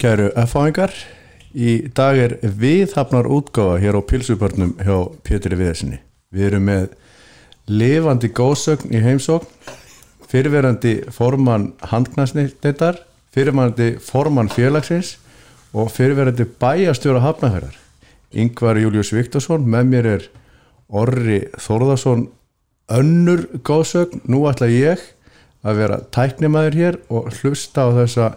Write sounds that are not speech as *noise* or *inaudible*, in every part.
Kæru F-fáingar, í dag er viðhafnar útgáfa hér á Pilsubörnum hjá Pétri Viðarsinni. Við erum með lifandi góðsögn í heimsókn, fyrirverandi formann handknæsnittar, fyrirverandi formann félagsins og fyrirverandi bæjastjóra hafnahverðar. Yngvar Július Viktorsson, með mér er Orri Þórðarsson önnur góðsögn. Nú ætla ég að vera tæknimaður hér og hlusta á þessa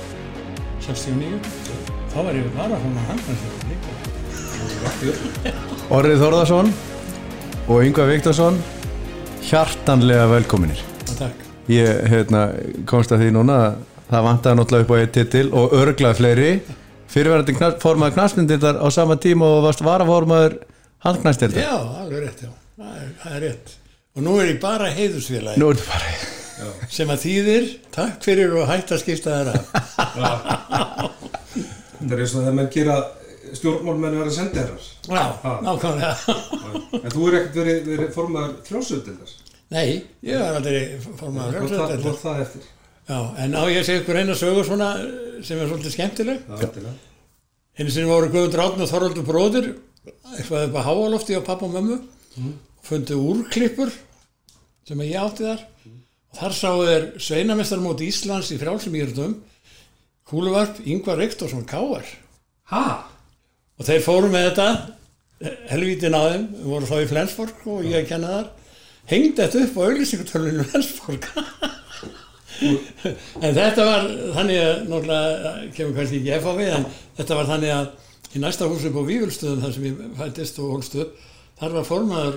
69. Þá var ég varaforma handkvæmslega líka. Orri Þórðarsson og Yngvar Viktorsson hjartanlega velkominir. Ég hérna, komst að því núna að það vantaði náttúrulega upp á eitt titil og örglað fleiri fyrirverandi knas, formaður knastindildar á sama tíma og varst varaformaður handknastildar. Já, alveg rétt, já. Það er, það er rétt. Og nú er ég bara heiðusfélagi Nú er þetta bara sem að þýðir takk fyrir og hætt að skipta af. það er eins og þegar menn gera stjórnmálmenn vera sendiherrar. Já, nákvæmlega. En þú er ekkert verið, verið formaður frjálsöldildar. Nei, ég var aldrei það, það eftir? Já, en á ég segja ykkur eina sögu svona sem er svolítið skemmtileg. Einu sinni voru Guðmundur Átn og Þorvaldur bróðir eitthvað upp á háalofti á pappa og mömmu og fundu úrklippur sem ég átti þar og þar sáu þeir sveinamestar móti Íslands í frjálsum írdum kúluvarp Yngvar Rektorsson Káar Ha? og þeir fóru með þetta helvítin á þeim, við voru þá í Flensborg og ég að kenna þar. Hengdi þetta upp á auglýsingartölunum Flensborg. *laughs* En þetta var þannig að náttúrulega kemur kannski ekki FAV en þetta var þannig að í næsta húsi på Vífulstöðum þar sem ég fættist og hólstuð þar var formaður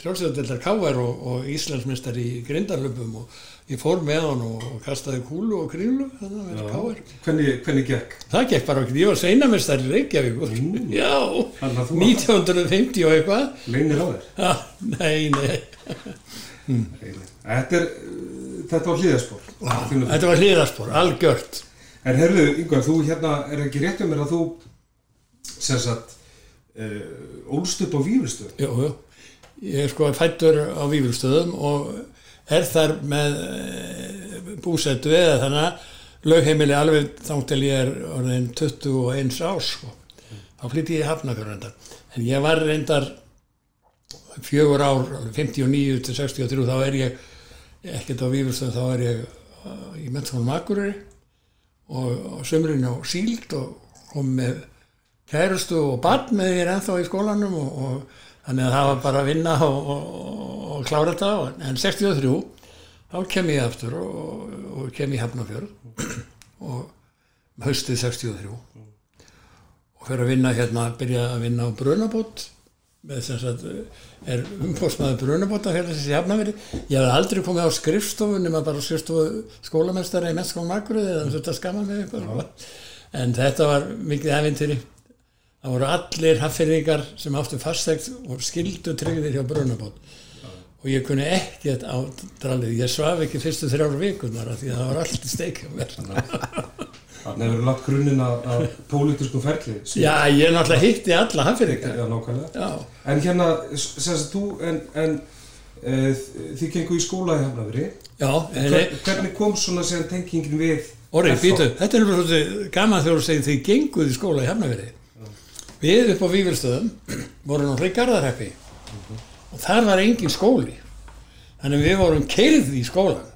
frjálsöðadeldar Káar og, og Íslandsmeistar í grindarlöpum og ég fór með hann og, og kastaði kúlu og að Káar Hvernig, hvernig gekk? Það gekk bara okkur, ég var seinamestar í Já, Þannig að þú 1950 og eitthvað. Leynir á þér? Já, nei, nei. Þetta er, þetta var hlýðaspor. Þetta var hlýðarspor, algjört. En herðu, Yngvar, þú hérna er ekki rétt um mér að þú sem sagt uh, ólst upp á Vífilstöð. Ég er sko fættur á Vífilstöðum og er þar með e, búsettu eða þannig að lögheimili alveg þá til ég er orðin 21 ás sko. þá flytti ég í Hafnafjörðandar en ég var reyndar fjögur ár, 59 til 63 þá er ég ekkert á Vífilstöðum þá er ég uh, í Mennskólum Akureyri og, og sömurinn á síld og kom með kærustu og barn með þér ennþá í skólanum og, og þannig að það var bara að vinna og, og, og klára þetta. Og, en 63 þá kem ég aftur og, og kem í Hafnarfjörð og haustið 63 og fyrir að vinna hérna byrja að vinna á Brunabót með sem sagt er umbóðsmaður Brunabóta fyrir þessi Hafnarfjörði ég hef aldrei komið á skrifstofu nema bara skrifstofu skólamestara í Mennskólan Magrið eða þetta skaman með eitthvað. En þetta var mikið æfintýri það voru allir haffyrringar sem áttu fastegt og skildu tryggðir hjá Brunabót og ég kunni ekkert á dralið, ég svaf ekki fyrstu þrjár vikunar því að það var allt í steik á mér Þannig hefur lagt grunninn að, að pólitísku ferli. Já, ég náttúrulega hitti alla haffyrringar Já, nákvæmlega. Já, En hérna, sagt, þú, en, en e, þið gengur í skóla í Hafnafri. já, en Hver, hvernig kom svona síðan tengingin við Orri, FH? býtu, þetta er svolítið gaman þegar þú segir þið genguð í skóla í Hafnafjörði Við upp á Vífilstöðum vorum náttúrulega í Garðarheppi. Og þar var engin skóli. Þannig við vorum keirð í skólan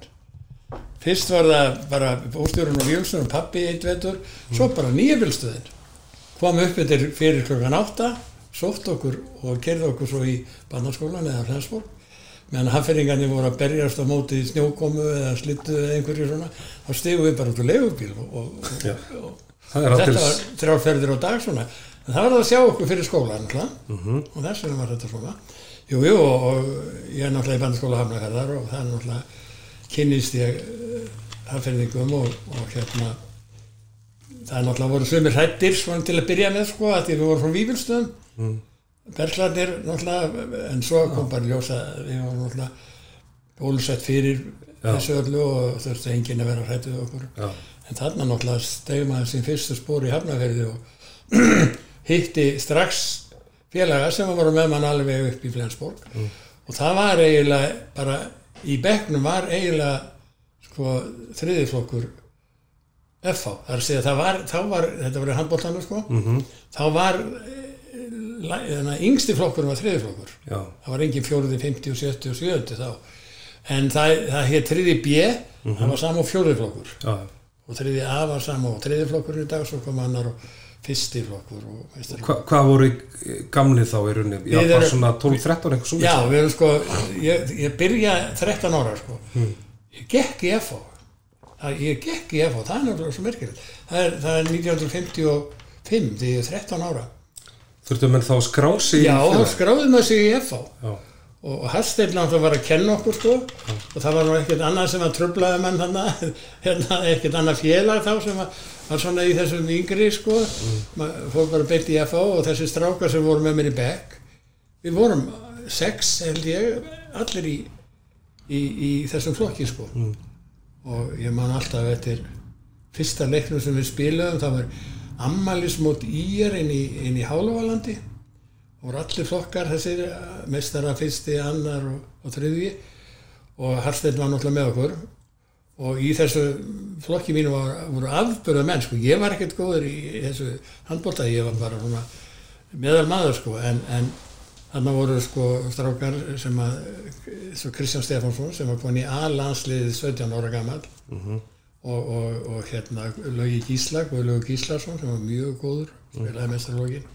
Fyrst var það bara bóstjórun og Vífilstöðum, pappi eitt vetur. Svo bara nýjabilstöðin kom upp yfir fyrir klokkan átta sótt okkur og keirði okkur svo í barnaskólan eða Flensborg. Meðan hafðfyrringarnir voru að berjast á móti í snjókomu eða slittu eða einhverju svona þá stegum við bara út úr leigubíl og, og, og, og þetta var þrjálferðir á dag svona en það var það að sjá okkur fyrir skólan mm og þess vegna var þetta svona jú, jú, og, og ég er náttúrulega í bandaskóla hafnakarðar og það er náttúrulega kynnist ég hafðferðingum og, og hérna það er náttúrulega voru sömur hrættir svona til að byrja með sko að því við vorum frá Vífilstöðum mm. Berglarnir náttúrulega en svo kom bara ljósa að við vorum náttúrulega bólusett fyrir Já. þessu öllu og þurfti enginn að vera hrættuð okkur Já. en þarna náttúrulega stegum maður sín fyrstu spór í Hafnarferði og *clears throat* hitti strax félaga sem voru með mann alveg upp í Flensborg. Og það var eiginlega bara í bekknum var eiginlega sko þriðiflokkur FH, það að segja það var, var, þetta var í handbóltanum sko. Mhm. þá var eh, la- þarna, yngsti flokkur var þriðiflokkur það var engin fjóruði, 50 og 70 og 70 þá. En það, það hétt þriði B það var sama og fjóruði flokkur. Já. og þriði A var sama og þriði flokkur í dag svo kom annar og fyrsti flokkur og Hva, hvað voru gamli þá í rauninni? Já, bara erum- svona 12-13 eitthvað svona Já, við erum sko, ég, ég byrja 13 ára sko, ég gekk í FH, það, ég gekk í FH, það er náttúrulega svo merkilegt, það er, það er 1955, því ég er 13 ára. Þurftu menn þá að skrá sig í Já, þá skráði maður sig í FH Já. Og Hallsteinn náttúrulega var að kenna okkur sko. Og það var nú ekkert annað sem að tröflaði mann þannig, *laughs* hérna, ekkert annað félag þá sem að, var svona í þessum yngri sko, mm. fór bara beint í FH og þessi strákar sem voru með mér í bekk, við vorum sex held ég, allir í, í, í þessum flokki sko. Og ég man alltaf eftir fyrsta leiknum sem við spilaðum það var ammælismót íjar inn í, í Hálóvalandi og allir flokkar þessir mestara fyrsti, annar og, og þriðji. Og Hallsteinn var náttúrulega með okkur. Og í þessu flokki mínu var, voru afbörða menn sko, ég var ekkert góður í þessu handbólta, ég var bara svona meðal maður sko, en, en þarna voru sko strákar sem að, svo Kristján Stefánsson sem var komin í A-landsliðið 17 ára gammal og, og, og hérna Laugi Gísla, Guðlaugur Gíslason sem var mjög góður, spilaði mestarlógin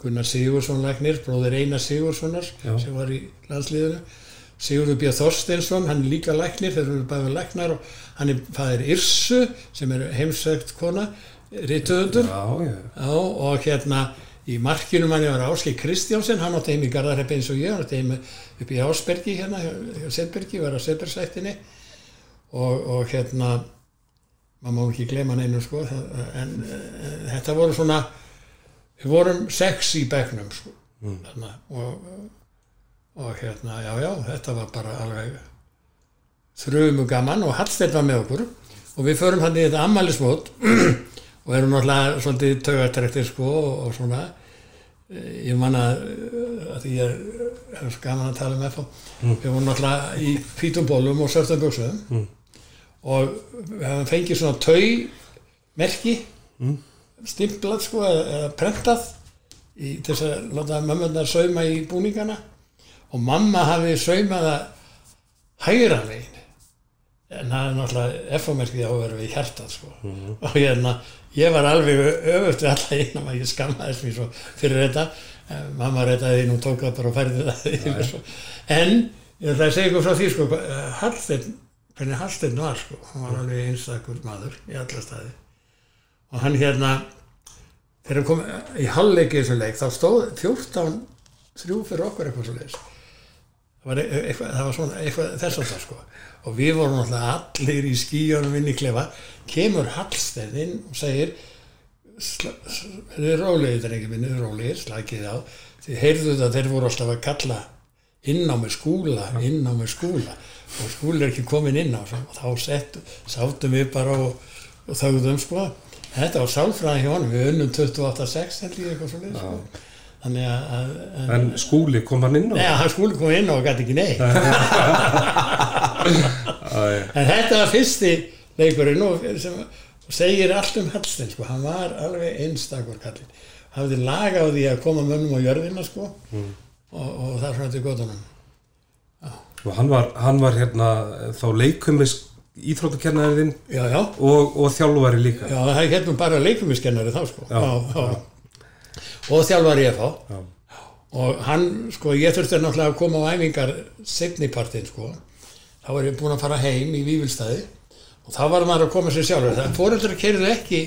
Gunnar Sigursson læknir, bróðir Einar Sigurssonar Já. sem var í landsliðinu Sigurður B. Þorsteinsson, hann er líka læknir, þeir eru bæðið læknar og hann er fæðir Irsu sem er heimsögt kona. Já, og hérna í markinum hann var Áskei Kristjánsen, hann átti heim í Garðarheppi eins og ég, hann átti heim upp í Ásbergi hérna, hjá Setbergi, var á Setbergsættinni og, og hérna maður má ekki glema hann einu sko, það- en, en þetta voru svona við vorum sex í bekknum sko, þarna, og, og hérna, já, já, þetta var bara alveg þrjumu gaman og Hallsteinn var með okkur. Og við förum hann í þetta ammælismót *clears throat* og erum náttúrulega svolítið taugatrektir sko og, og svona. Eh, ég man að, eh, að ég er svo gaman að tala um FH við vorum náttúrulega í hvítum bólum og svörtum buksum og við hefum fengið svona taumerki. Mm. Stimplað sko eða, prentað í, til þess að láta mömmunar sauma í búningana. Og mamma hafi saumað það hægra megin. En það er náttúrulega FH-merkið á að vera við hjartað sko. og hérna, ég var alveg öfugt við alla einum að ég skammaðist mér svo fyrir þetta. Eh, mamma reytaði inn og tók það bara og færði það yfir svo. en ég ætla að segja ykkur frá því sko, eh, Hallsteinn hvernig Hallsteinn var sko, hann var alveg einstakur maður í alla staði og hann hérna þegar hann kom í hálfleiki þessu leik þá stóð 14 þrjú fyrir okkur eitthvað svo leiðis það e- það var svona eitthvað þess að það sko. Og við vorum náttúrulega allir í skíunum inn í klefa kemur Hallsteinn inn og segir sla- s- þið er rólegir drengi minni, þið er rólegir, slakið á. Þið heyrðu það, þeir voru alltaf að kalla inn á með skúla, inn á með skúla. Og skúli er ekki komin inn á og þá sett, sátum við bara og, og þauðum sko þetta var sálfræði hjá honum, við unnum 28.6 held ég eitthvað svo sko. þannig að, að En skúli kom hann inn á? Nei, hann skúli kom inn og gæti ekki nei Æ, *laughs* en þetta var fyrsti leikurinn og segir allt um Hallstein sko. hann var alveg einstakur kallinn hafði lag á því að koma mönnum á jörðina sko. og, og það svona til gotunum og hann var, hann var hérna þá leikumis íþróttakennaðin já, já, og, og þjálfari líka. já, það er hérna bara leikumiskennari þá sko. Já, og þjálfari ég Já. og hann, sko, ég þurfti náttúrulega að koma á æfingar setnipartin, sko. Þá var ég búinn að fara heim í Vívilstaði og þá var maður að koma sér sjálfur. Það fóreldrar keirðu ekki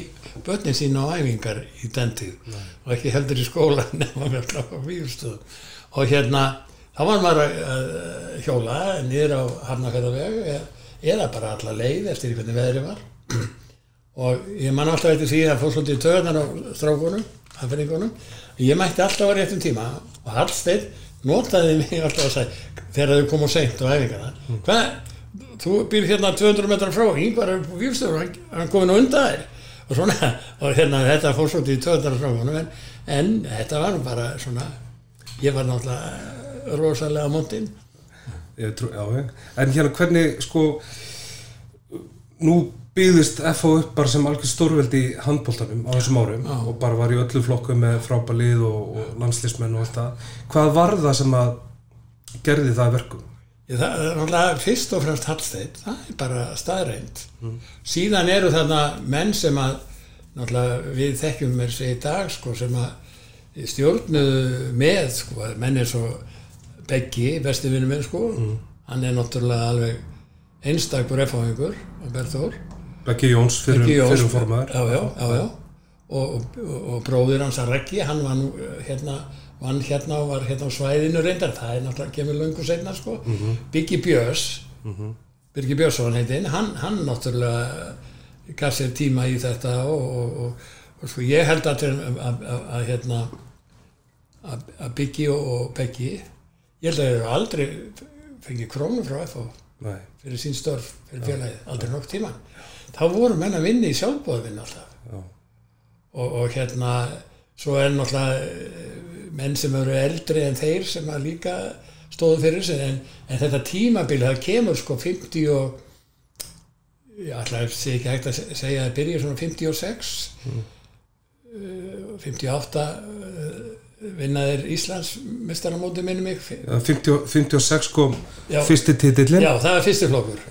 börnin sín á æfingar í den tíð. Og ekki heldur í skóla *laughs* nema með frá Vívilstöðum og hérna, þá var maður að, hjóla niður á Hafnarfjörðaveg eða, eða bara alla leið eftir hvernig veðri var. Og ég man alltaf eftir því að fór svolítið í töðunar á strákunum aðferðingunum, ég mætti alltaf á réttum tíma og Hallsteinn notaði mig alltaf að segja þegar þau komu seint á æfingarna hvað, þú býr hérna 200 metrar frá yngvar er výfstöður, hann, komin á undan þér. Og svona, *laughs* og hérna þetta fór svolítið í töðunar frá honum en, en þetta var bara svona ég var náttúrulega rosalega montinn. Ég trú, já. En hérna hvernig sko nú byggðist FH upp bara sem algjör stórveldi í handbóltanum á þessum árum Já. og bara var í öllu flokku með frábælið og, og landslismenn og allt það. Hvað var það sem að gerði það að verkum? Ég, það er náttúrulega fyrst og fremst Hallsteinn, það er bara staðreind. Síðan eru þarna menn sem að, við þekkjum mér sig í dag, sko, sem að stjórnuðu með, sko, menn er svo Beggi, besti vinnu minn, sko, hann er náttúrulega alveg einstakur efáingur. Beggi Jóns fyrir, fyrir formaður. Já, já, já. Og, og, og bróðir hans að Reggi, hann var nú eh, hérna, hérna og var hérna á svæðinu reyndar, það er náttúrulega kemur löngu setna sko. Biggi Björns, Birgi Björnsson heitinn, hann, hann náttúrulega gaf sér tíma í þetta og, og, sko ég held að, að, að, að, að hérna Biggi og, og Beggi, ég held að þeir eru aldrei fengið krónu frá FH Nei. fyrir sín störf, fyrir félagið, aldrei nokk tíma þá voru menn að vinna í sjálfbóðvinn alltaf. Og, og hérna svo er náttúrulega eh, menn sem eru eldri en þeir sem að líka stóðu fyrir sig en, en þetta tímabil það kemur sko 50 og ég ætla ekki hægt að se- segja að það byrja svona 56 mm. 58 uh, vinnaðir Íslands mestaramóti minni mig Já, 50, 56 kom Já. fyrsti titillin. já það er fyrsti flokkur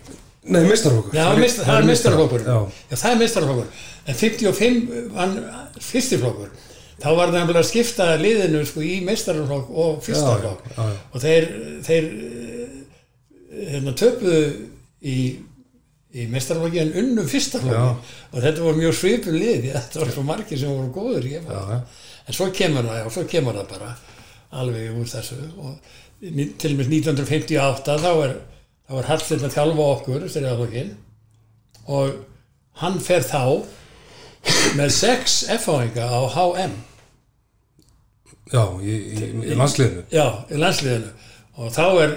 Nei, mist, það er það er mistaraflokkur. En 55 vann fyrsti flokkur. Þá var það nefnilega að skipta liðinu sko, í mistaraflokk og fyrsta Já, já, flokk. já, já. Og þeir, þeir eh, hérna, töpuðu í, í mistaraflokki en unnum fyrsta flokki. Og þetta var mjög svipun lið. *laughs* Þetta var svo margir sem voru góður Já, já. En svo kemur það, já, svo kemur það bara alveg úr þessu. Og til og með 1958 þá er þá var Hallsteinn að þjálfa okkur styrjaðaflokkin og hann fer þá með sex F-áinga á HM Já, í, í, í landsliðinu. já, í landsliðinu. Og þá er,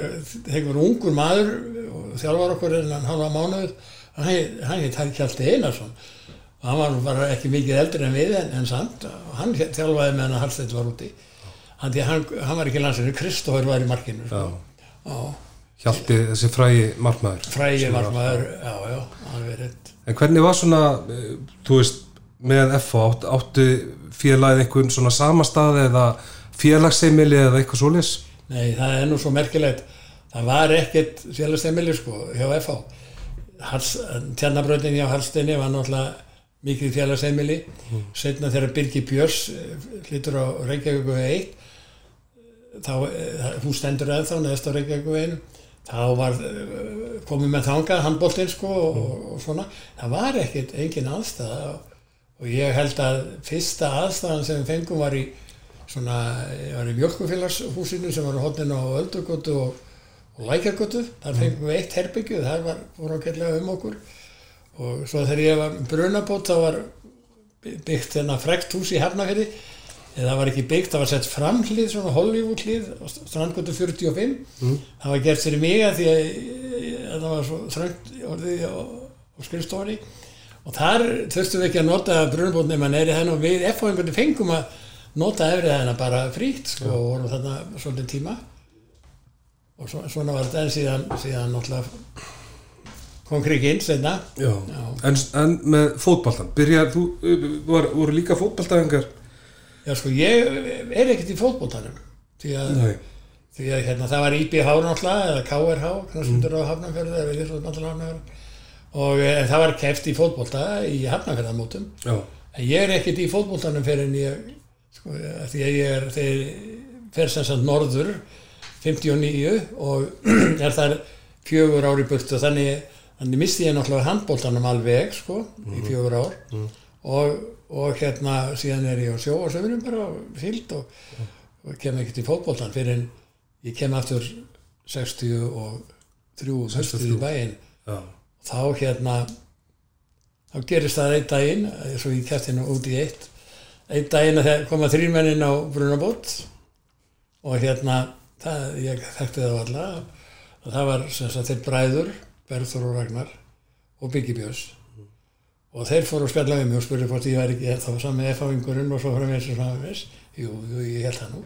þegar var ungur maður og þjálfar okkur en hann halva mánuð. Hann heit- hann heit Hjalti Einarsson og hann var bara ekki mikið eldri en við en, en samt. Og hann þjálfaði meðan að Hallsteinn var úti. Hann, hann, hann var ekki í landsliðinu, Kristófur var í markinu sko. Hjalti þessi frægi markmaður. frægi markmaður já, já, alveg rétt. En hvernig var svona, eh, þú veist, með FH, átt, áttu félagið einhvern svona samastaði eða félagsseimili eða eitthvað svoleiðis? Nei, það er nú svo merkilegt. Það var ekkert félagstemili sko hjá FH tjarnabröndin hjá Hallsteini var náttúrulega mikið félagstemili mm. setna þegar Birgi Björs hlýtur á Reykjavíku 1 þá, eh, hún stendur eða neðst á Reykjavíku 1 þá var eh, komið með þangað handbóltinn sko og, og svona. Það var ekkert engin aðstæða og ég held að fyrsta aðstæðan sem fengum var í svona, ég var í mjölkufélagshúsinu sem var hóttin á Öldugötu og, og Lækjargötu, þar fengum við eitt herbyggju, þar var, voru ákveðlega um okkur og svo þegar ég var brunabót þá var byggt þennan frekt hús í Hafnafjörði eða það var ekki byggt, það var sett framhlið svona Hollywood hlið á strandgötu 45 það var gert fyrir mig að því að, að það var svo þröngt orðið á, á skrifstofunni. Og þar þurftum við ekki að nota brunabót nema neyri þenn og við F-fóðingarnir fengum að nota efrið þennan bara frýtt sko, og vorum þarna svolítið tíma. Og svo, svona var þetta en síðan, síðan náttúrulega kom kriginn senna. En, en með fótbaltan, byrjar, þú, var, voru líka fótbaltaðingar? Já sko ég er ekkert í fótboltanum því að, því að hérna, það var IBH náttúrulega eða KRH knastundur á Hafnarfjörðu eða Viljarsvöld Hafnarfjörðu og e, það var keft í fótbolta í Hafnarfjörðamótum Já. en ég er ekkert í fótboltanum fyrir en ég sko, að því að ég er fer sem sagt norður 59 og *clears throat* er þar fjögur ár í burtu. Þannig, þannig misti ég náttúrulega handbóltanum alveg sko í fjögur ár. Og, og hérna síðan er ég á sjó og sömurum bara og fyllt og, kem ekkert í fótboltan fyrir en ég kem aftur 63 og 3 höstuð í bæinn. Já. þá hérna þá gerist það einn daginn eins og ég kæft hérna út í eitt. Einn daginn að koma þrýrmennin á brunabót og hérna það, ég þekkti það alla. Og það var sem sagt þeir bræður Berður og Ragnar og Biggi Björns. Og þeir fóru að spjalla við mig og spurði hvort ég væri ekki þá sami F-áingurinn og svo frá mér sem frá mér jú, jú, ég held það nú.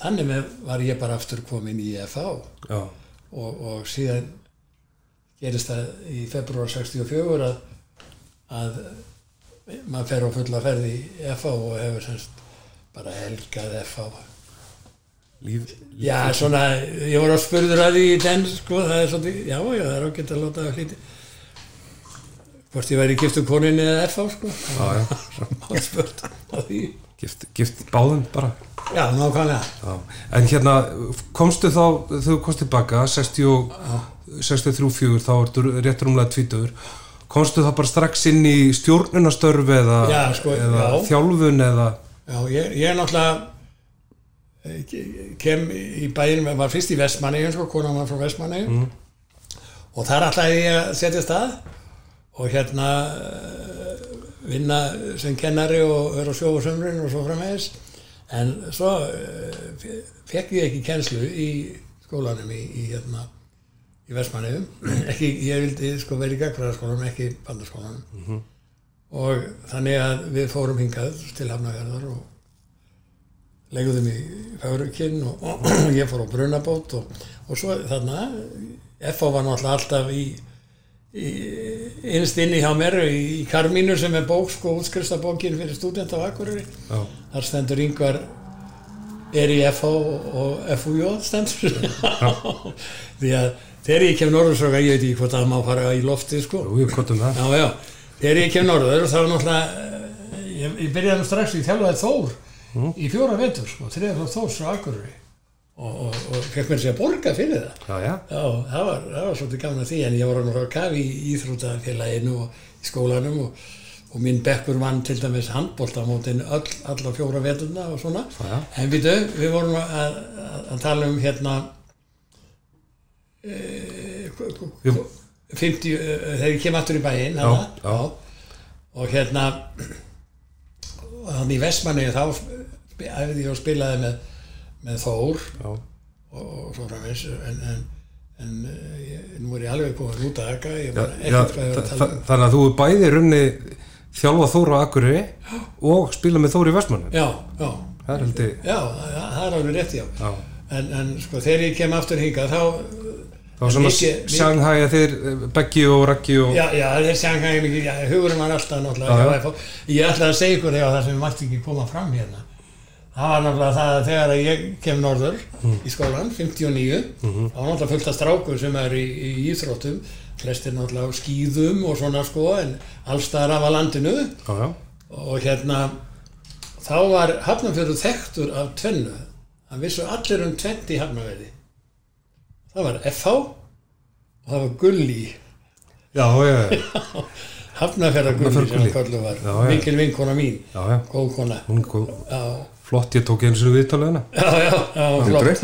Þannig með var ég bara aftur komin í já, og, og síðan gerist það í februar 64 að, að maður fer á fulla ferði í FA og hefur semst bara helgað FA líf, líf Já, svona, ég var að spurður að því í den, sko, það er svolítið, já, já, það er ágætt að láta það hlýti. Hvort ég væri giftum koninni eða FA, sko. já, já, *laughs* var spurt að því. gift, gift báðum bara Já, nákvæmlega. já. en hérna, komstu þá þú komst tilbaka 60, og- 63-4 þá ertu rétt rúmlega tvítur komstu þá bara strax inn í stjórnunastörf eða, Já, sko, eða já. þjálfun eða Já, ég, ég er náttúrulega kem í bæinn, var fyrst í Vestmanni, sko, konan var frá Vestmanni og þar ætlaði ég að setja stað og hérna eh, vinna sem kennari og vera á sjó og svo framvegis. En svo eh, fekk ég ekki kennslu í skólanum í, í hérna í Vestmanniðum *clears throat* ekki, ég vildi sko vera í gagfræðarskólanum ekki bandarskólanum og þannig að við fórum hingað til Hafnarfjörðar og leguðum í Fagrukinn og, og ég fór á Brunabót og, og svo þarna FH var náttúrulega alltaf í, í innst inni hjá mér í, í Karmínu sem er bók sko útskrifstabókin fyrir stúdent á Akureyri. Já, þar stendur yngvar er í FH og FUJ stendur. Því að þegar ég kem norðursöka ég veit ekki hvort það má fara í lofti sko. Jú, það. Já, já, þegar ég kem norður þá náttúrulega eh, ég, ég byrjaði strax í þjálfaði Þór í fjóra vetur, sko, þriða frá Þórs á Akureyri og, og, og fekk mér sér að borga fyrir það já, já, Já, það var, það var svolítið gaman að því en ég var náttúrulega að kafi í íþrótafélaginu og í skólanum og, og minn bekkur vann til dæmis handbóltamótin öll, alla fjóra veturna og svona Já, já. en við dög, við vorum að, að, að tala um hérna e, Jú. 50, eh, þegar ég kem aftur í bæinn Já, hana, já. og hérna *clears throat* og þannig í Vestmanni þá æfði og spilaði með, með Þór já, og, svo framins en, en, en eh, ég, nú er ég alveg komin út að tala þa- um þannig að þú er bæði runni þjálfa Þóra á Akureyri og spila með Þóri í Vestmannu já, já, það er heldur já, það það er alveg rétt já já. en, en sko þegar ég kem aftur hingað þá þá Shanghai að þeir eh, Beggi og Raggi og Já, já, þeir sjanga ekki mikið, hugurinn var alltaf náttúrulega, já. já. Ég ætlaði að segja ykkur þegar það sem mætti ekki koma fram hérna. Það var náttúrulega það að þegar ég kem norður í skólan, 59, þá var náttúrulega fullt af strákur sem er í, í íþróttum, flestir náttúrulega á skýðum og svona sko, en allstaðar af að landinu já, og hérna, þá var Hafnarfjörður þekktur af tvennu. Það vissu allir um tvennt í Hafnarfjörði. Það var FH og það var Gulli. já, já, já, *laughs* Hafnarfjörðargulli sem Hafnarfjarðargulli. kallu var, mikil vinkona mín, já, já. góð kona. Hún góð. Flott, ég tók eins og viðtalið hana. Já, já, já, flott.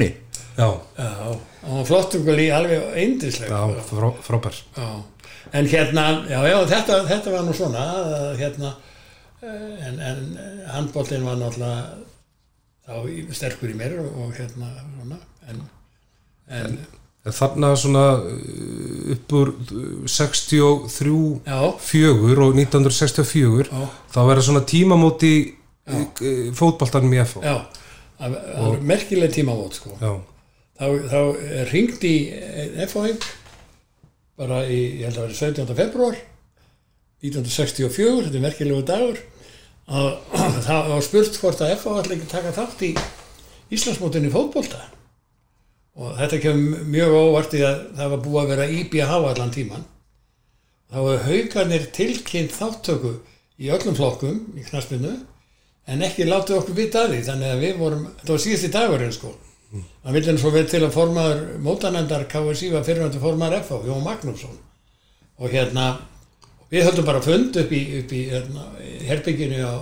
Já, Já, og flottur gulli alveg eindisleg. já, frá, frábær. Já, en hérna, já, já, þetta, þetta var nú svona, að, hérna, eh, en, en handbóltinn var náttúrulega sterkur í mér og, og hérna, svona, en, en, En þarna svona uh, upp úr uh, 63 já, fjögur og 1964 já, þá verða svona tímamóti fótbaltanum í FH já, það það var merkileg tímavót, sko. já, þá, þá ringdi FHI bara í, ég held að vera 17. februar 1964, þetta er merkilegu dagur að *clears throat* það var spurt hvort að FH ætla ekki taka þátt í Íslandsmótinni í fótbolta og þetta kemur mjög óvart í að það var búið að vera IBH allan tíman þá var haugarnir tilkynnt þáttöku í öllum flokkum í knaspinu en ekki látið okkur vita að því þannig að við vorum, þetta var síðasti dagurinn sko. Það vildi svo vel til að formaður mótanendar KSI var fyrirvændi formaður FH, Jón Magnússon. Og hérna við höldum bara fund upp í, upp í hérna, herbygginu á,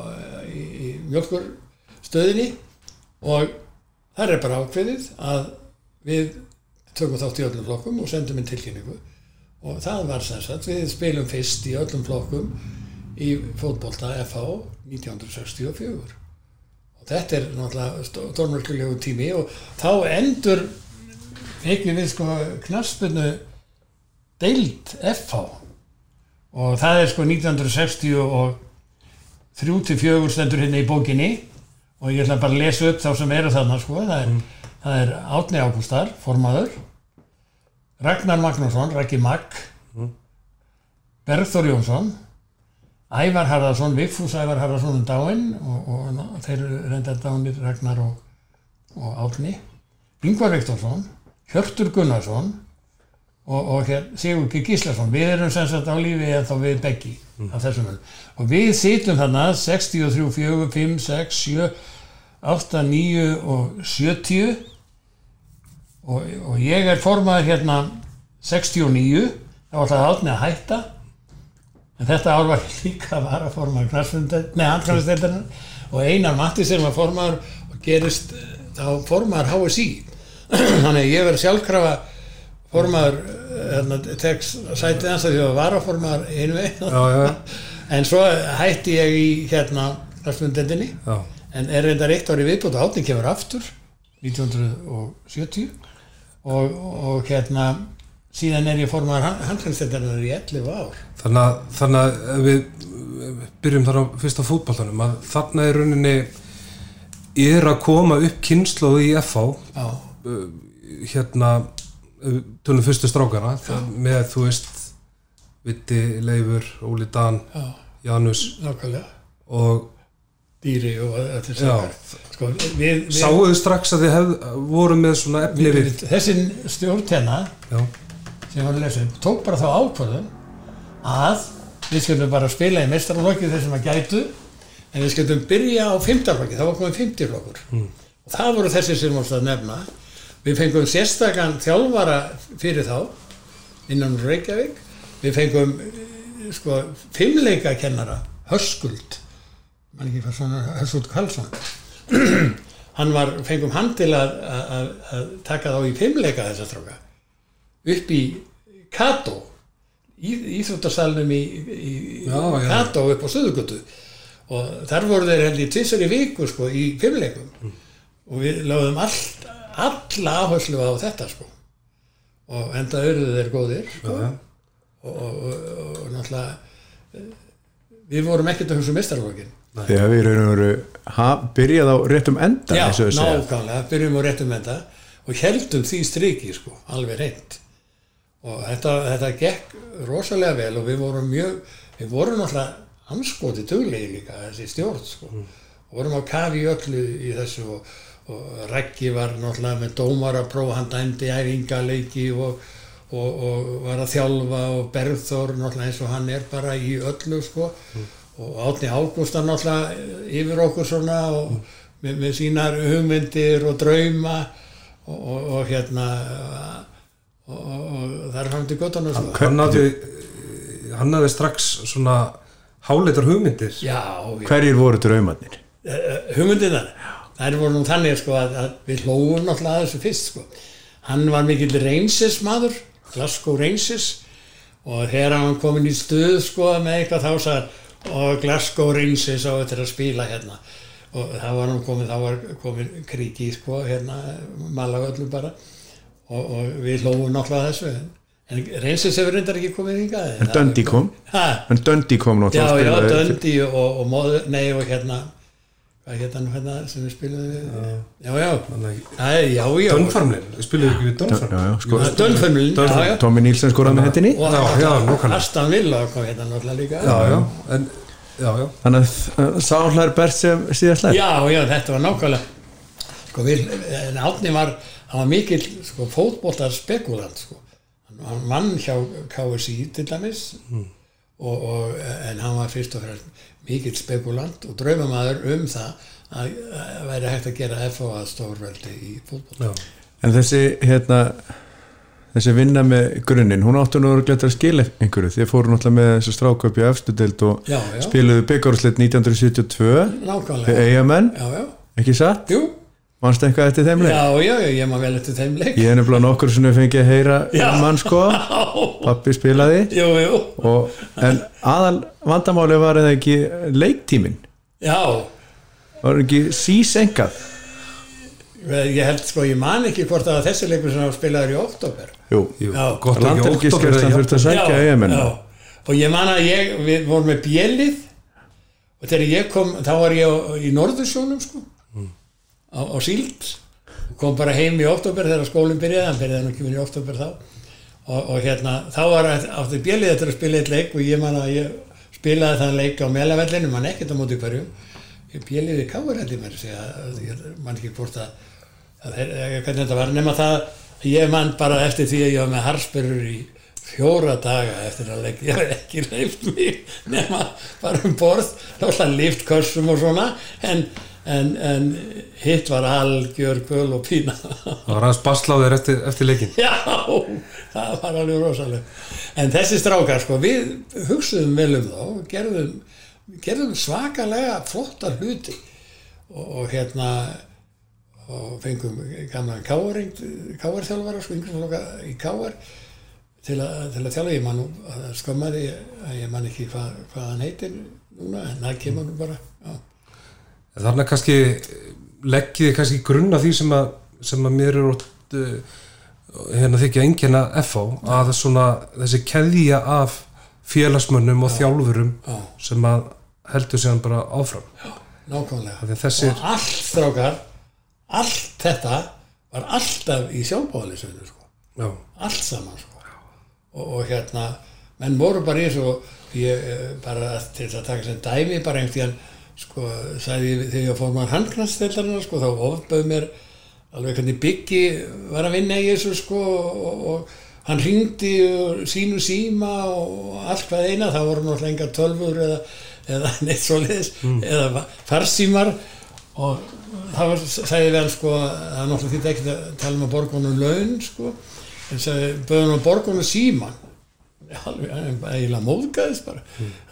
í, í mjölkurstöðinni og þar er bara ákveðið að við tökum þátt í öllum flokkum og sendum inn tilkynningu. Og það var sem sagt, við spilum fyrst í öllum flokkum í fótbolta FH 1964 og þetta er náttúrulega stórmörkulegu tími og þá endur ekki við sko knaspinu deild FH og það er sko 1960 og 3-4 stendur hérna í bókinni. Og ég ætla bara að lesa upp þá sem eru þarna sko. Það er, það er Átni Ágústar, formaður. Ragnar Magnússon, Raggi Magg. Bergþór Jónsson Ævar Harðarsson, Vigfús Ævar Harðarsson um dáinn og, og, og þeir eru reyndar dánir Ragnar og, og Átni Yngvar Viktorsson Hjörtur Gunnarsson og, og hér, Sigur G. Gíslason. Við erum sem sagt á lífi eða þá við beggi af þessum öll og við sýtum þarna 63, 4, 5, 6, 7 8, 9 og 70 og, og ég er formaður hérna 69 þá var það átni að hætta en þetta ár var líka að vara nei handkvæmsteldarinn og Einar Matti sem var formaður og gerist eh, þá formaður HSI *clears throat* þannig ég verið sjálfkrafa formaður hérna, tekst sætið hans að því að vara formaður einu veginn já, já, *laughs* en svo hætti ég í hérna knarfundendinni já. en er reyndar eitt ári viðbútt og átning kemur aftur 1970 og, og hérna síðan er ég formaður handkvæmsteldarinn í 11 ár. Þannig að, þannig að við eh, byrjum þar á fyrsta fótballtanum að þarna er rauninni er að koma upp kynnslóð í FH já, uh, hérna tölum fyrstu strákana það, með þú veist Vitti, Leifur, Óli Dan já, Janus. Nákvæmlega. Og dýri og þetta er já, sakar sko, sáuðu strax að þið hef, voru með svona efni við, við þessi stjórntenna sem var að lesa upp. Tók bara þá ákvörðun að við skildum bara spila í mestarlokki þessum að gætu en við skildum byrja á fymtarlokki þá var komið fymtirlokkur mm. og það voru þessi sem vorst að nefna. Við fengum sérstakann þjálfara fyrir þá innan Reykjavík. Við fengum eh, sko fimmleika kennara Höskuld. Mann ekki hvað svona Höskuld Karlsson. *clears throat* Hann var, fengum hann til að, að, að, að taka þá í fimmleika þessa stráka upp í Kato í, Íþróttarsalnum í, í Já, já. Kato upp á Suðugötu og þar voru þeir held í tvisar í viku sko í fimmleikum Mm. og við lögðum all, alla áherslu á þetta sko. Og enda auðvitað þeir góðir sko. og, og, og, og náttúrulega eh, við vorum ekkert að hugsa um mistarlókin þegar við veru ha- byrjað á réttum enda Já, nákvæmlega, byrjum á réttum enda. Og heldum því striki sko, alveg reynd og þetta, þetta gekk rosalega vel og við vorum mjög við vorum náttúrulega anskoti duglegi líka þessi stjórn sko. Og vorum á kafi öllu í þessu og, og Raggi var náttúrulega með dómarapróf, hann dæmdi æfingaleiki og, og, og var að þjálfa og Berðþór náttúrulega eins og hann er bara í öllu sko. Og Átni Ágústar náttúrulega yfir okkur svona og með, með sínar hugmyndir og drauma og, og, og hérna og, það er hann til göttan hann hafði hann hafði strax svona háleitar hugmyndir. Já, já. hverjir voru draumarnir? Hugmyndinar þær voru nú þannig sko að, að við hlóum náttúrulega að þessu fyrst sko. Hann var mikill Rangers maður Glasgow Rangers og þegar hann var komin í stuð sko með eitthvað þá sagði og Glasgow Rangers á þetta að spila hérna. Og það var hann komin þá var komin kriki sko hérna malagöllu bara og, og við hlóum náttúrulega að þessu en, en Rangers hefur reyndar ekki komið hingað en Dundee kom. Ha, en Dundee kom Já, náttúrulega já, spilaði- Döndi og, og móður, nei og hérna hvað hérna hérna sem við spilum við? Já, já, Æ, já, já. Dönfarmlin, við spilum ekki við já, Dönfarmlin já, sko, já, já Tommy Nílsen skoraði með hendinni. Og Já, já. Aston Villa kom hérna náttúrulega líka? Já, já, en já, já, þannig að sáhlar Bert sem síðast lær já, já, þetta var nákvæmlega. Sko, við, en Átni var hann var mikill sko, fótboltar spekulant sko. hann, vann hjá KSI til dæmis og, og, en hann var fyrst og fremst mikill spekulant og draumamaður um það að, að væri hægt að gera FO að stórveldi í fótboll já. en þessi hérna þessi vinna með grunninn, hún áttu nú að geta að skila einhverju, þið fóru náttúrulega með þessu stráköp í efstu deild og Já, já. spiluðu byggarúslit 1972 við nákvæmlega, eigamenn, já, já, ekki satt? Jú Manstu eitthvað eftir þeim leik? já, já, já, ég maður vel eftir þeim leik. Ég er nefnilega nokkur sem við fengið að heyra um hann sko. *laughs* Pappi spilaði. Jú, jú, og, En aðal vandamáli var eða ekki leiktímin já. Var ekki sísengað ég held sko, ég man ekki hvort að þessi leikur sem var spilaður í oktober Jú, Jú, Já. gott ekki Landhelgisgæslan þurfti að sækja já, EM-inn já. og ég man að ég, við vorum með bjellið. Og þegar ég kom þá var ég í Norðursjónum sko, á, á síld. Kom bara heim í oktober þegar skólinn byrjaði, hann byrjaði nú ekki í oktober þá. Og, og hérna þá var átti bjellið þetta að spila eitt leik og ég man að ég spilaði þann leik á melavellinu, mann ekkert á móti hverju. Ég held ég mér að segja, ég man ekki hvort að, að þeir, hvernig þetta var nema það, ég man bara eftir því að ég var með harspyrur í fjóra daga eftir að leik ég hef ekki leift mig nema bara um borð náttúrulega líft kössum og svona en, en, en hitt var algjör kvöl og pína. Það var aðeins basláðir eftir, eftir leikin já, það var alveg rosalega en þessi strákar sko við hugsuðum vel um þá og gerðum, gerðum svakalega flotta hluti. Og, og hérna og fengum gamla káar þjálfara sko í káar til að, til að þjálfa. Ég man skömmaði að ég man ekki hvað, hvað hann heitir núna en það kemur nú bara já. Þannig að kannski leggiði kannski grunna því sem að, sem að mér er ótt uh, hérna þykja engina FH að svona þessi keðja af félagsmönnum og þjálfurum Já. sem að heldur sér bara áfram nákvæmlega því að þessir- og allt strákar allt þetta var alltaf í sjálfbáðalisveinu sko. Já, allt saman sko. og, og hérna menn voru bara í þessu eh, bara til þess að taka sem dæmi bara einhvern tíðan sko, sagði ég þegar ég fór maður handknasteldarinn sko, þá ofböð mér alveg hvernig Byggi var að vinna í þessu sko, og, og hann ringdi sínu síma og allt hvað eina, það voru náttúrulega engar tölfur eða, eða *laughs* neitt svoleiðis eða farsímar. Og það var, sagði hann sko að það náttúrulega þýtti ekki að tala um að borgunum laun sko, en sagði böðum að borgunum síman alveg, eiginlega móðgæðist bara.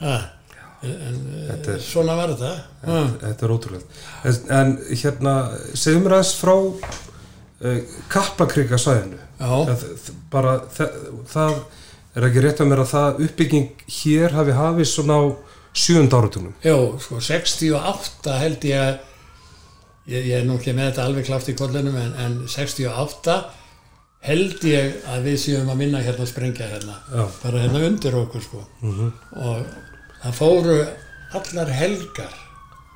Ha, en Þetta er, svona var þetta. Ha. þetta er ótrúlega en, en hérna, segjum mér aðeins frá uh, kappakrika svæðinu Já. það, bara, það, það er ekki rétt að mér að það uppbygging hér hafi hafið svona á sjönda áratunum Jó, sko 68 held ég að ég, ég er nú ekki með þetta alveg klátt í kollunum en, en 68 held ég að við séum að vinna hérna og sprengja hérna. Já. bara hérna undir okkur sko. Og það fóru allar helgar.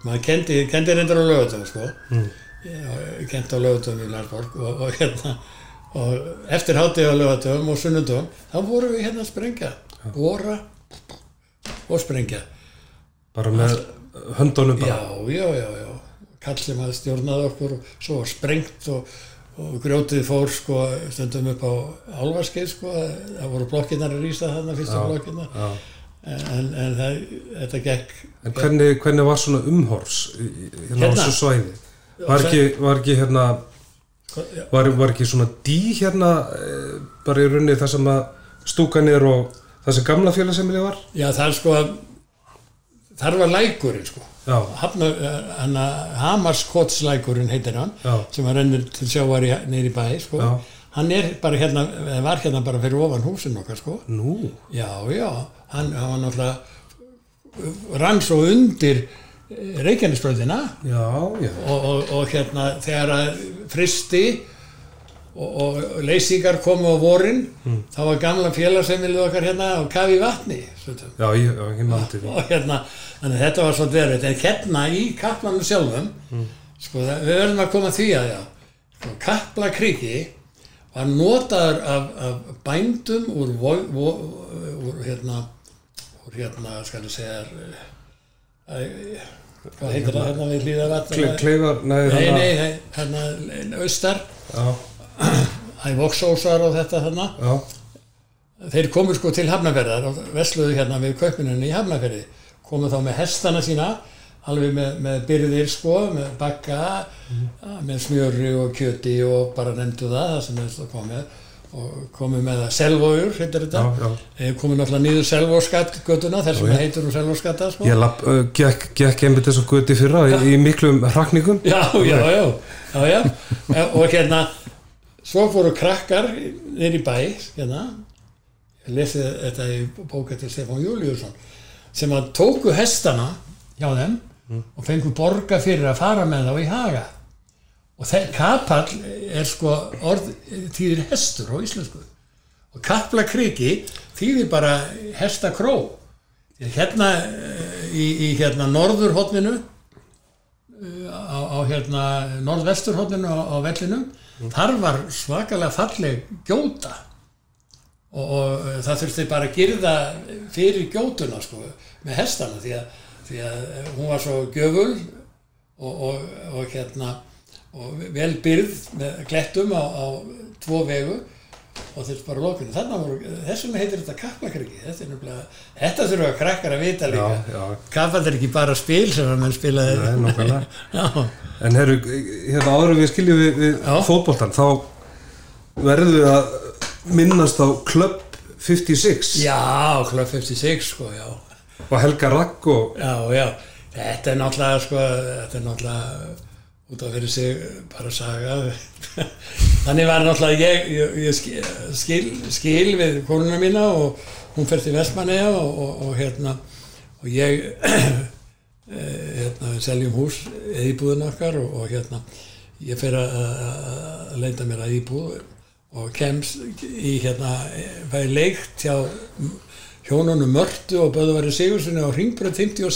Maður kendi, kendi reyndar á lögutum sko. Mm. ég kendi á lögutum í Lærborg og, og hérna og eftir hátíð á lögutum og sunnundum þá voru við hérna að sprengja. Bóra og sprengja. Bara með höndunum bara. Já, já, já, já. Kall sem að stjórnaði okkur og svo var sprengt og, og grjótið fór sko stundum upp á álfarskeið sko, það voru blokkinnar að rýsa þarna fyrsta blokkinnar já. En, en það, þetta gekk En hvernig, hvernig var svona í- hérna, Hérna? á þessu svæði? Var ekki, var ekki hérna var, var ekki svona dí hérna eh, bara í rauninni það sem að stúkan er og það sem gamla félagsemili var? Já, það er sko þar var lækurinn sko hana, Hamarskotslækurinn heitir hann Já. sem var rennur til sjávar í, niður í bæ sko. Já. hann er bara hérna eða var hérna bara fyrir ofan húsin okkar sko nú, Já, já, hann, hann var náttúrulega rann svo undir Reykjanesbröðina já, já, og, og, og hérna þegar að fristi og, og leysingar komu á vorin þá var gamla félagsemilið okkar hérna á kafi vatni já, ég, ég mandi því. og hérna, þannig að þetta var svolítið erfitt. En hérna í kaplanum sjálfum sko, það, við verðum að koma því að já, sko, kaplakriki var notaður af, af bændum úr, vo, úr hérna úr hérna, skal ég segja æ, hvað heitir það? hérna við hlýða Kle, kleifar, nei, þarna- nei, nei, hérna austar, Já, *clears throat* ævoksósar og þetta já, þeir komu sko til Hafnarferðar og vesluðu hérna við kaupininni í Hafnarferði komu þá með hestana sína alveg með, með byrðir sko með bakka, með smjöri og kjöti og bara nefndu það það sem komu með og komu með það selvójur, heitir þetta. Þeir komu náttúrulega niður selvóskatt göttuna þess já. heitur hún selvóskatta sko. Ég lapp, uh, gekk, gekk einmitt þessu guti fyrra í, í miklum hrakningum. Já, já, já. Já, já, og hérna svo fóru krakkar inn í bæ hérna. Ég lesi þetta í bóka til Stefán Júliusson sem að tóku hestana hjá þeim og fengu borga fyrir að fara með þá í haga og þeir kapall er sko orð týðir hestur á íslensku. Og kaplakriki þýðir bara hestakró. Hérna eh, í, í hérna norðurhóttninu á, á hérna norðvesturhóttinu á, á vellinum þar var svakalega falleg gjóta. Og, og það þurfti bara að girða fyrir gjótuna sko með hestana því að, því að hún var svo gjöful og, og, og hérna og vel byrð með glettum á, á tvo vegu og þurfti bara þannig voru, þessum heitir þetta kappakriki þetta er þetta þurfa krakkar að vita líka. Já, já. kappall er ekki bara spil sem að menn spilaði Nei, nákvæmlega. *laughs* En herru, hérna áður við skiljum við, við Já. fótboltan þá verðum við að minnast á Club 56 já, Club 56 sko, já. Og Helga Ragg og Já, já, þetta er náttúrulega sko, þetta er náttúrulega út af fyrir sig bara saga. *laughs* Þannig var náttúrulega ég, ég, ég skil, skil, skil við konuna mína og hún fer til Vestmanneja og, og, og hérna og ég *clears throat* eh, hérna, við seljum hús eða íbúðin okkar og, og hérna ég fer að- leita mér að íbúð og kemst í hérna fæði leikt hjá hjónunum Mörtu og Böðuvari Sigurssoni á Ringbröð 56 og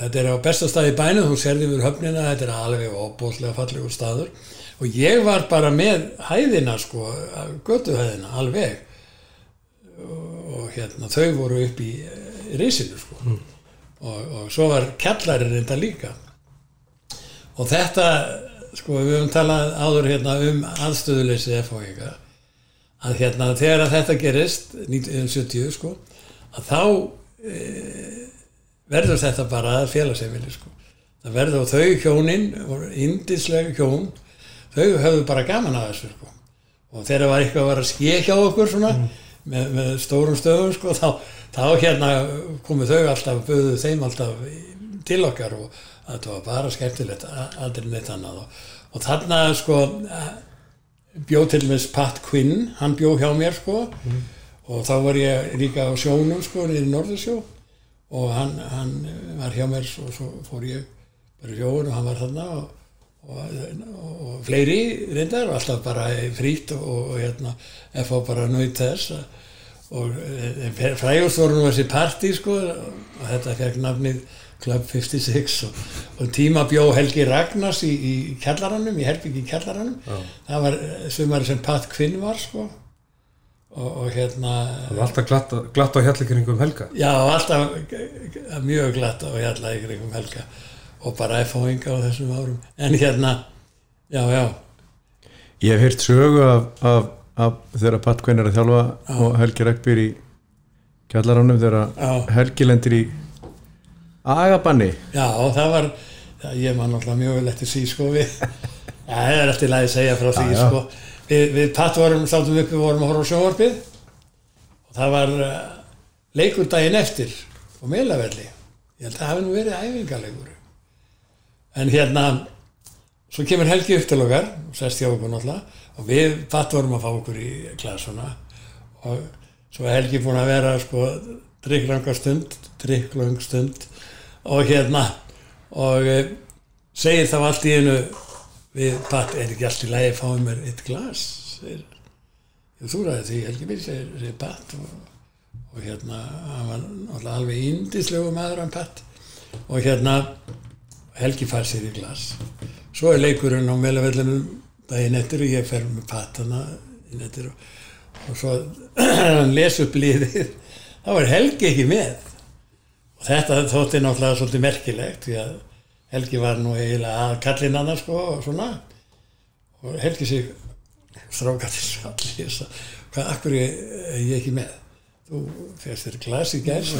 þetta er á besta stað í bænum þú serði við höfnina, þetta er alveg óbúslega fallegur staður. Og ég var bara með hæðina sko, götuhæðina, alveg. Og, hérna þau voru upp í eh, risinu sko. Og, og svo var kjallarinn reynda líka. Og þetta sko við höfum talað áður hérna um aðstöðuleysi FHG að hérna þegar að þetta gerist 1970 sko að þá e, verður þetta bara að félagsefili sko. Það verður og þau hjónin voru indislega hjón þau höfðu bara gaman að þessu sko. Og þegar það var eitthvað að vera að ske hjá okkur svona með, með stórum stöðum sko þá, þá hérna komu þau alltaf, böðu þeim alltaf til okkar og þetta var bara skemmtilegt aldrei neitt annað. Og, og þarna sko bjó til með Pat Quinn hann bjó hjá mér sko. Og þá var ég líka á sjónum sko niður í Norðursjó og hann, hann var hjá mér og svo fór ég bara í sjóun og hann var þarna og, og, og, fleiri reyndar og alltaf bara frýtt og, og hérna FH bara nöyt þess og eh, frægust voru nú þessi partí sko og þetta fekk nafnið Club 56 og, og tíma bjó Helgi Ragnars í, í kjallaranum, í Herbyggi kjallaranum. Það var sumari sem Pat Quinn var sko og, og hérna það var alltaf glatt, glatt á hjallikringum Helga. Já, alltaf mjög glatt á hjalla í kringum helga. Og bara F-hóinga á þessum árum. En hérna, já, já. Ég hef heyrt sögu af, af, af þegar Pat Quinn er að þjálfa og Helgi Rekkbyr í kjallaránum þegar Já. Helgi lendir í agabanni. Já, og það var það, ég man alltaf mjög vel eftir sko við *laughs* já, það er eftir lagi að segja frá því Já, já. sko við, við Pat vorum, sátum uppi, vorum að horfa á sjónvarpið. Og það var uh, leikur daginn eftir og meðlavelli ég held að það hafi nú verið æfingaleikur en hérna svo kemur Helgi upp til okkar og sest hjá okkur náttúrulega og við Pat vorum að fá okkur í klasuna og svo er Helgi búin að vera sko drikklanga stund drikklöng stund. Og hérna og e, segir þá allt í einu við Pat, er ekki allt í lagi að fáið mér eitt glas? Segir, "Jú, þú ræði því Helgi minn segir, segir Pat og, og hérna hann var alveg indislegu maður hann Pat. Og hérna Helgi fær sér í glas. Svo er leikurinn á meðlavellinu daginn eftir og ég fer með patana inn eftir og, og svo *clears throat* hann les upp liðið. Þá er Helgi ekki með. Og þetta þótti náttúrulega svolítið merkilegt því að Helgi var nú eiginlega að kallinn annars sko og svona. Og Helgi sig strákatinn svo allir ég sa, hvað, akkur er ég ekki með? Þú fyrst þér glas í gæs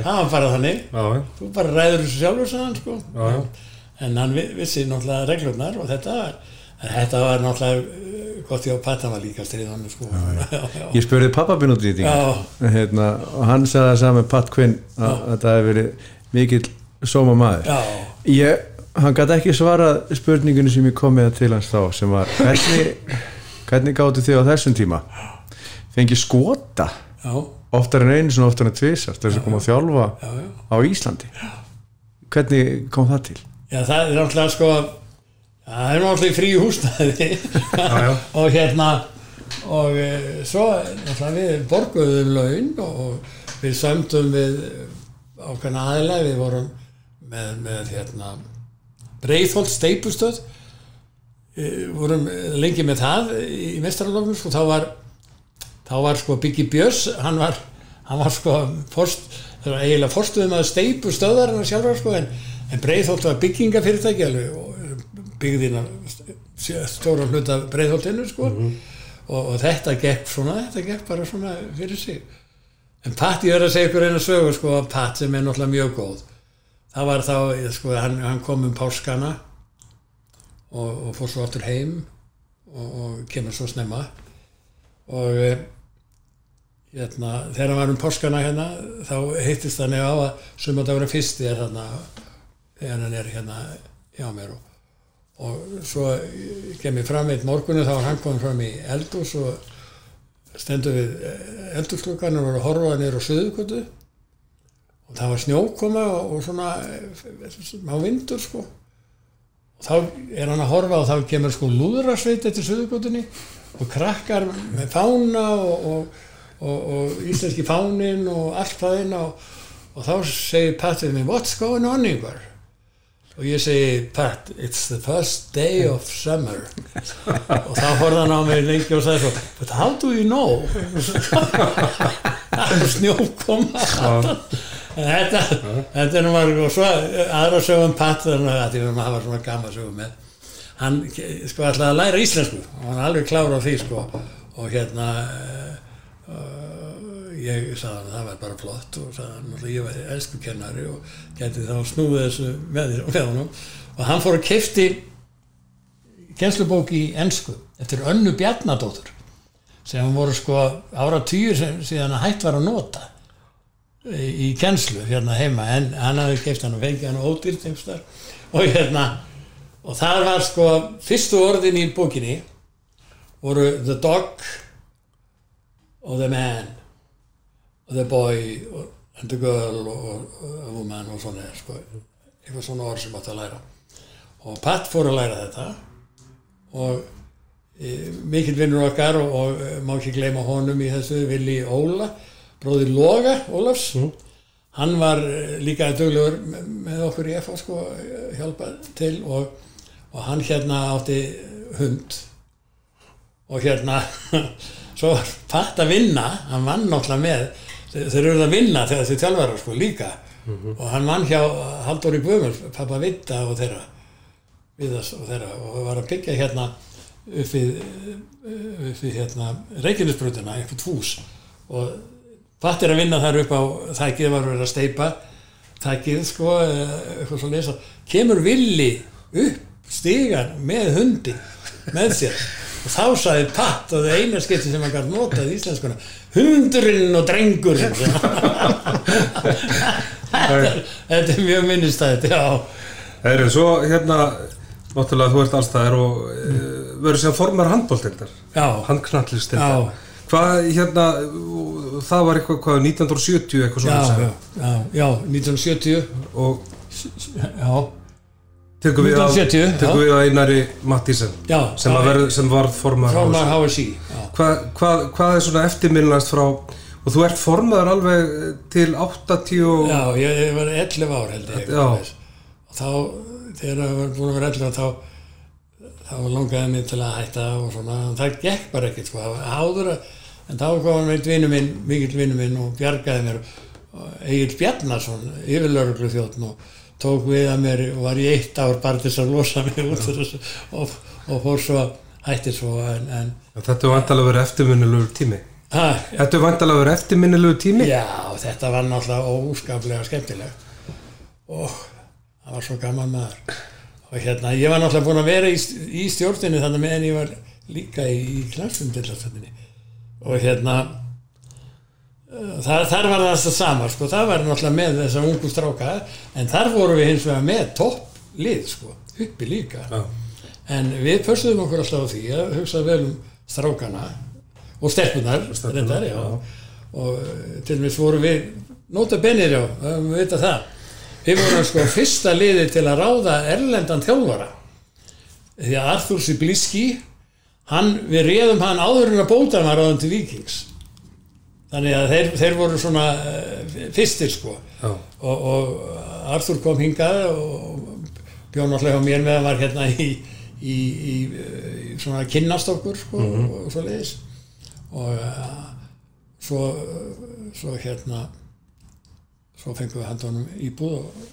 það var bara þannig. Já, þú bara ræður þessu sjálfur hann sko. Já, já. en hann vi- vissi náttúrulega reglurnar og þetta var þetta var náttúrulega uh, gott ég á Patan var líka stríðan sko. *laughs* Ég spurði pappabinn út í þetta hérna, og hann sagði það saman Pat Quinn að að þetta hefði verið mikill sóma maður. Ég, hann gæti ekki svarað spurningunni sem ég kom með til hans þá sem var hvernig, hvernig gáttu þið á þessum tíma? Fengi skota. Já, oftar en einu oftar en tvisar þess að koma að þjálfa já, já. á Íslandi. Hvernig kom það til? Já, það er náttúrulega sko já, það er náttúrulega í fríu húsnæði. Já. *laughs* og hérna og e, svo við borguðum laun og við sömdum við ákveðna aðila. Við vorum með, með hérna Breitholt steipustöð e, vorum lengi með það í mestaralofnum sko þá var þá var sko Biggi Björns hann var, hann var sko forst, eiginlega forstuðum að steipu stöðar sjálfur sko en, en Breitholt var byggingafyrirtæki og byggðina stóra hluta Breitholtinu sko. Og, og þetta gekk svona þetta gekk bara svona fyrir sig. En Pat ég er að segja ykkur eina sögur sko að Pat sem er náttúrulega mjög góð. Það var þá sko hann, hann kom um páskana og, og fór svo aftur heim og, og kemur svo snemma. Og eh, hérna, þegar hann var um páskana hérna þá heittist þannig á að sumardagurinn fyrsti er hérna þegar hann er hérna hjá mér og, og svo kem ég fram eitt morgunni þá var hann komin fram í eldús og stendur við eldúsklukkan og voru að horfa niður á söðukötu og það var snjókoma og, svona á vindur sko. Og þá er hann að horfa og þá kemur sko lúðrasveit eftir söðukötunni og krakkar með fána og, og, og, og íslenski fánin og allt hvað inn og, þá segir Pat við mig what's going on Ingvar og ég segi Pat it's the first day of summer. Og þá horfði hann á mig lengi og sagði svo but how do you know? Það er snjókoma. En þetta þetta er nú var og svo aðra sögum Pat þannig að því að maður hafa svona gamma sögum með. Hann sko ætlaði að læra íslensku og hann var alveg klára á því sko. Og hérna uh, ég sagði hann að það var bara flott og sagði hann ég var elsku kennari og geti þá snúið þessu með, með honum. Og hann fór að kefti kennslubók í ennsku eftir önnu Bjarnadóttur sem voru sko ára týr síðan að hætt var að nota í kennslu hérna heima. En hann hafði keft hann og fengið hann ódýrt einhverstaðar. og hérna og það var sko fyrstu orðin í bókinni voru the dog og the man the boy and the girl og a woman og svona sko, eitthvað svona orð sem átt að læra. Og Pat fór að læra þetta. Og e, mikill vinnur okkar og, og e, má ekki gleyma honum í þessu Vili Óla bróðir Loga Ólafs. Hann var e, líka döglegur með, okkur í FA sko hjálpa til. Og, og hann hérna átti hund. Og hérna *laughs* svo Pat að vinna. Hann vann náttúrulega með þeir, eru að vinna þegar þeir tjálfara sko líka. Og hann vann hjá Halldóri Guðmur pappa Vitta og þeirra Viðas og þeirra og var að byggja hérna upp við, upp við hérna Reykjanesbrutina, eitthvað hús. Og Pat er að vinna þar upp á þækið var verið að steipa þækið sko eitthvað svo lesa kemur villi upp stigan með hundi með sér og þá sagði Pat og það er eina skipti sem hann gæti notað í íslenskuna hundurinn og drengurinn. *laughs* Þetta er mjög minnistætt eru svo hérna náttúrulega þú ert allstæðar og e, verður sem formar handbóltildar handknallistildar hvað hérna það var eitthvað hvað 1970 eitthvað svona já, já, já 1970 og já, tekum við, á, 1970, tekum já. við á Einari Mattísen sem, sem var formar HSI hvað, hvað, hvað er svona eftirminnast frá og þú ert formaður alveg til 80 og já, ég, ég var 11 ár held ég Já. og þá, þegar ég var búin að vera 11 ára, þá þá langaði mig til að hætta og svona, það gekk bara ekkert sko, það var áður að, en þá kom eitt vinnu minn, mikill vinnu minn og bjargaði mér. Egil Bjarnason, yfirlörglu þjóttn og tók við að mér og var í eitt ár bara til þess að losa mig út þessu og, og fór svo hætti svo en, en þetta er vantalega verið eftirminnilegur tími. Ha, þetta er vantalega verið eftirminnilegur tími? Já, þetta var náttúrulega óskaplega skemmtilegt. Og það var svo gaman maður. Og hérna, ég var náttúrulega búin að vera í, í stjórninni þannig meðan ég var líka í, í knafsum og hérna þar, þar var það alltaf sama sko, það var náttúrulega með þessa ungu stráka en þar vorum við hins vegar með topp lið sko, uppi líka. Já. en við pössuðum okkur alltaf á því að hugsa vel um strákana og stelpunar reyndar, já. og eh, til dæmis vorum við nota bennir já, við veit að það. Við vorum sko fyrsta liði til að ráða erlendan þjálfara. Því að Arthur Sibliski hann, við réðum hann áður en að bóta var ráðan til Vikings þannig að þeir, þeir voru svona uh, fyrstir sko. Og, og Arthur kom hingað og alltaf á mér með að var hérna í, í, í, í svona kynnast okkur sko, og svo leiðis og uh, svo, svo hérna svo fengum við handunum íbúð og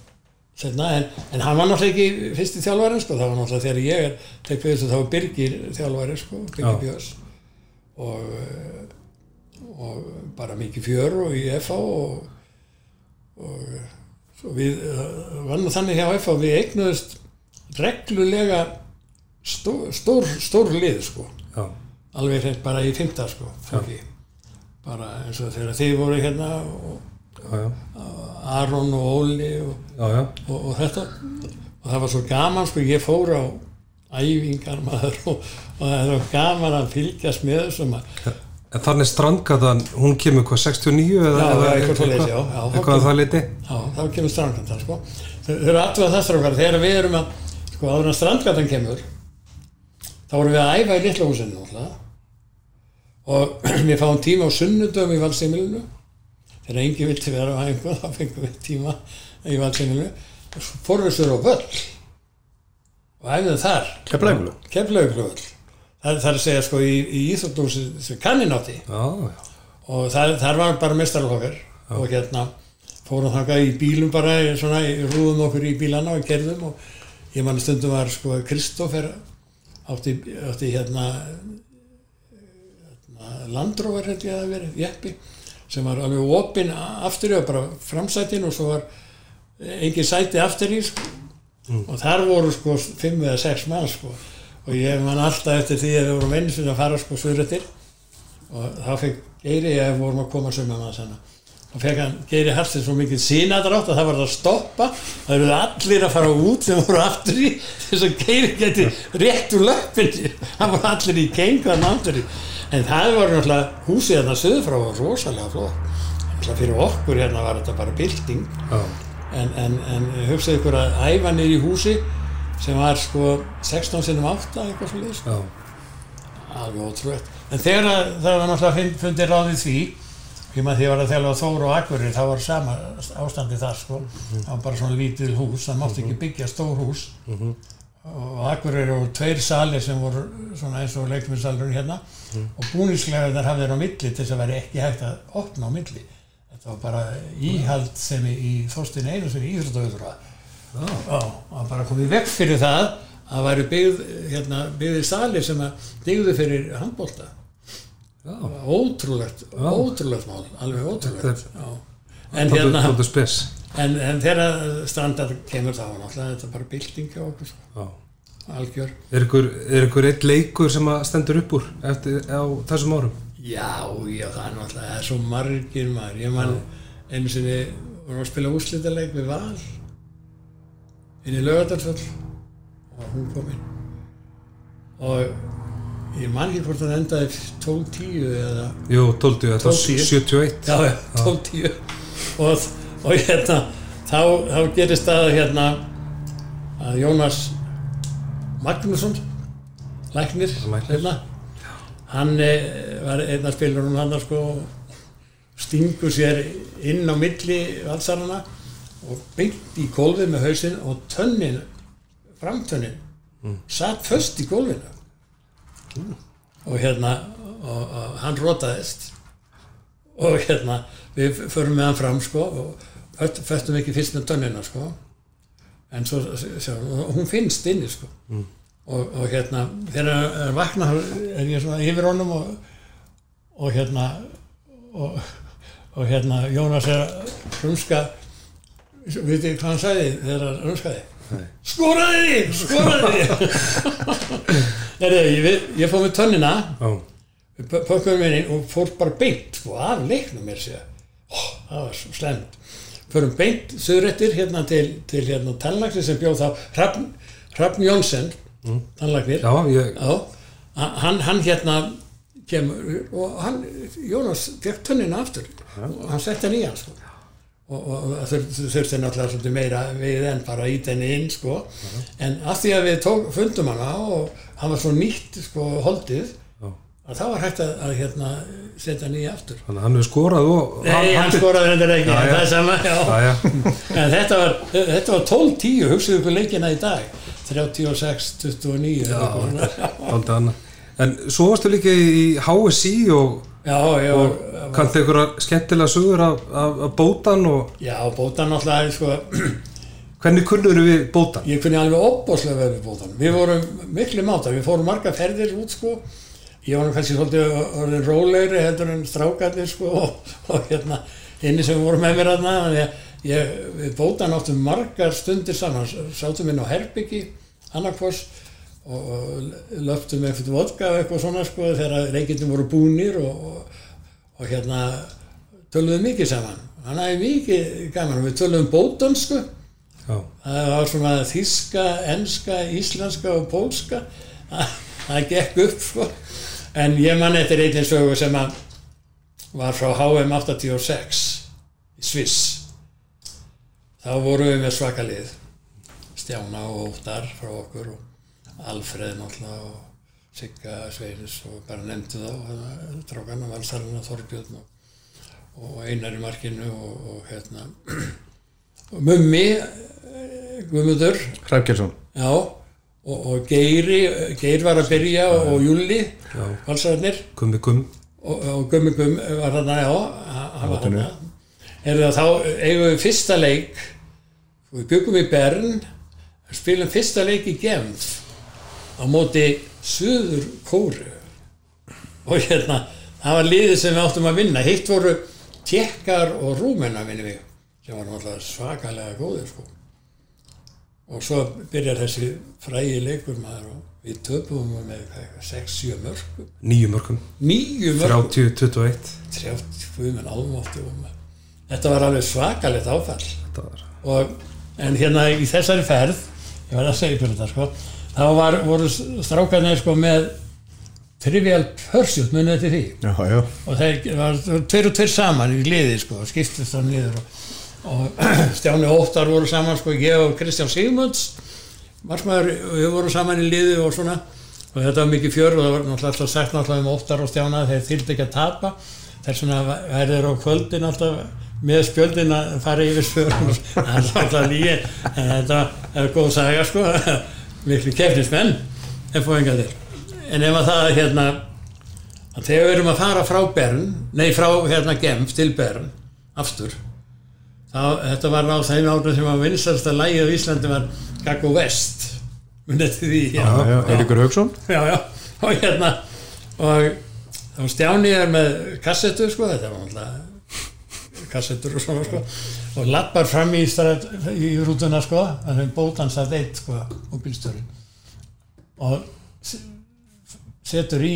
setna, en, en hann var náttúrulega ekki fyrsti þjálfari sko, það var náttúrulega þegar ég er tek við þessu þá Birgir þjálfari sko. Birgir Björns. Og, eh, og bara mikið fjör og í FA og, og við nú þannig hjá FA við eignuðust reglulega stór, stór, stór lið sko. Já. alveg hreint bara í fymta sko bara eins og þegar þið voru hérna og Já, já. Aron og Óli og, og, og þetta. Og það var svo gaman sko ég fór á æfingar maður *laughs* og, og það var gaman að fylgjast með þessum að En þannig strandgatan, hún kemur hvað, 69 eða? Eitthvað. Eitthvað að það leiti? Já, þá kemur strandgatan sko. Þau eru aðtöða þessar okkar þegar við erum að, sko, áður en strandgatan kemur þá vorum við að æfa í litla húsinu náttúrulega. og *clears throat* við fáum tíma á sunnudöfum í valstímilinu þegar engi vilti vera á æfingu *laughs* þá fengum við tíma í valstímilinu og svo fórum við sér á völl og æfðum þar Keflavíkurvöll? Keflaugurvöll það, það er að segja sko í, í Íþróttúsi sem kanninátti Já, já. og þar, þar var bara mestarlokkar og hérna fórum þangað í bílum bara svona, rúðum okkur í bílana og gerðum. Og ég manni stundum var sko Kristófer átti, átti hérna, hérna landróvar held ég að það verið, jeppi sem var alveg opinn aftur í og bara framsætin og svo var engin sæti aftur í sko. og þar voru sko fimm eða sex mann sko og ég man alltaf eftir því að við vorum einu sinni að fara sko suðrættir og þá fekk Geiri, ef við vorum að koma að sanna þá fekk hann Geiri Hafsins svo mikið sínadrátt að það var að stoppa. Það eru allir að fara út sem voru aftur í þess að Geiri geti rétt úr löppinni. Það voru allir í gengan aftur í. En það var náttúrulega húsið þarna söður frá var rosalega flott. Fyrir okkur hérna var þetta bara bylting. Já. en, en, en hugsaðu ykkur að æfa niður í húsi sem var sko 16 sinum 8 eitthvað svo leys Já. alveg ótrúlegt. En þegar að, það var náttúrulega fund, fundið ráðið því því maður því að var að þjálfa Þór og Akkurir það var sama ástandi þar sko. Það var bara svona lítið hús það mátti ekki byggja stór hús. Og Akkurir eru tveir salir sem voru svona eins og leikmyndssalurinn hérna. Og búningsklegar hafði þeir á milli til þess að vera ekki hægt að opna á milli. Þetta var bara íhald sem í, Þorstin einu sem í Íþróttauður Að bara komið vekk fyrir það að væri byggð, hérna, byggði salir sem að byggðu fyrir handbólta Já. ótrúlegt, ótrúlegt mál alveg ótrúlegt en hérna en, en þegar strandar kemur þá náttúrulega þetta bara bylting á okkur sko, algjör. Er ykkur, er eitt leikur sem að stendur upp úr eftir, á þessum árum? já, já, það er náttúrulega það er svo margir maður. Ég man einu sinni vorum að spila úrslitaleik við Val inn í Laugardalsvöll og hún kom inn og ég man ekki hvort það endaði 12-10 eða Jú, 12, þetta var 12. 71. já, já, 12-10 og, og hérna þá, þá gerist það hérna að Jónas Magnússon læknir, Læknir. hérna hann eh, var einn af spilunum hann sko stingur sér inn á milli valsarana og beint í gólfið með hausinn og tönnin framtönnin satt föst í gólfinu. Og hérna og, og hann rotaðist. Og hérna við förum með hann fram sko og föttum ekki fyrst með tönnina sko. En svo, svo hún finnst inni sko. Og, og hérna þegar hann vakna er ég svona yfir honum og, og hérna og, og hérna Jónas er að rumska veit þið hvað hann sagði þegar hann rumskaði skoraði því, skoraði því *laughs* Heyrðu, ég, ég fór með tönnina. Já. pökkum við inn og fór bara beint sko, af leiknum mér sér Ó, það var svo slemt förum beint söðrættir hérna til, til hérna tannlagsir sem bjóð þá Hrafn, Hrafn Jónsson tannlagnir já, ég, Já, hann, hann hérna kemur og hann, Jónas fekk tönnina aftur. Og hann setti hann í hann sko. Og, og, og þur, þurfti náttúrulega svolítið meira við en bara ít henni inn sko. en af því að við tók, fundum hana og hann var svo nýtt sko, holdið Já. að það var hægt að, að hérna, setja í aftur þannig að hann hefur skorað og Nei, hann skoraði hendur ekki, Já, já. sama, já. *laughs* En þetta var, þetta var 12-10, hugsaðu ykkur leikina í dag, 36-29. Já, eitthvað svona. aldrei annað en svo varstu líka í HSI og, já, já, og kanntu einhverja skemmtilega sögur af, af, af bótan og já, bótan náttúrulega, sko, *clears throat* hvernig kunnur við bótan? ég kunni alveg opbóðslega vel við bótan. Við vorum miklu máta, við fórum marga ferðir út, sko, ég var kannski svolítið orðin rólegri heldur en strákarnir, sko, og, og hérna, inni sem voru með mér aðna, þannig að ég, við bótan áttum margar stundir saman, sátum inn á Herbyggi, annarkvoss, og, löftum eitthvað vodka og eitthvað svona, sko, þegar reykindum voru búnir og, og, og hérna, töluðum mikið saman. Hann hafði mikið gaman og við töluðum bótonsku, Já, það var svona þíska, enska, íslenska og pólska. *laughs* Það, gekk upp sko. en ég man eftir einnig sögu sem að var frá HM 86 í Sviss. Þá vorum við með svakalið Stjána og Óttar frá okkur og Alfreð náttúrulega og Sigga Sveinis og bara nefndu þá trókana, Valsarana, Þorbjörn og, og Einar í markinu og, og hérna. *clears throat* Og Mummi eh, Guðmundur. Hræfkjelsson já, og, og Geiri Geir var að byrja og Júli já, valsararnir. Gummi gum og, og Gummi Gum var þarna, já hann var þarna. Er það þá eigum við fyrsta leik. Og við byggum í Bern spilum fyrsta leik í Genf á móti Suður Kóru og hérna það var liðið sem við áttum að vinna. Hitt voru tjekkar og rúmenna minnum við sem var náttúrulega svakalega góðir sko. og svo byrjar þessi frægi leikur maður og við töpum með hvað, 6-7 mörgum nýju mörgum, nýju mörgum 30-21 30 menn álmátti og maður þetta var alveg svakalegt áfall. Var og, en hérna í þessari ferð ég var að segja fyrir þetta sko þá var, voru strákarnir sko með Trivial Pursuit munið eftir því? Já, já, og þeir var tveir og tveir saman í liði sko, skiptist það niður og, og *clears throat* Stjáni Óttar voru saman sko, ég og Kristján Sigmunds margmæður, við vorum saman í liði og svona. Og þetta var mikið fjör og það var náttúrulega alltaf sagt náttúrulega um Óttar og Stjána þeir þyldi ekki að tapa. Þess vegna verður á kvöldin alltaf með spjöldin að fara yfir *laughs* það er alltaf lígi þetta er góð saga sko miklu kefnismenn en fóðinga þér en ef að það hérna að þegar við erum að fara frá Bern nei frá hérna Genf til Bern aftur þá, þetta var á þeim árið sem að vinsast að lægið á Íslandi var Gaggo West. Munið til því já, já, Eiríkur Haugsson já, já, og hérna og þá Stjáni er með kassettu sko, þetta var náttúrulega kassettur og svona sko. Og lappar fram í, stræt, í rútuna sko, að bótan satt eitt sko, og bílstjórin og setur í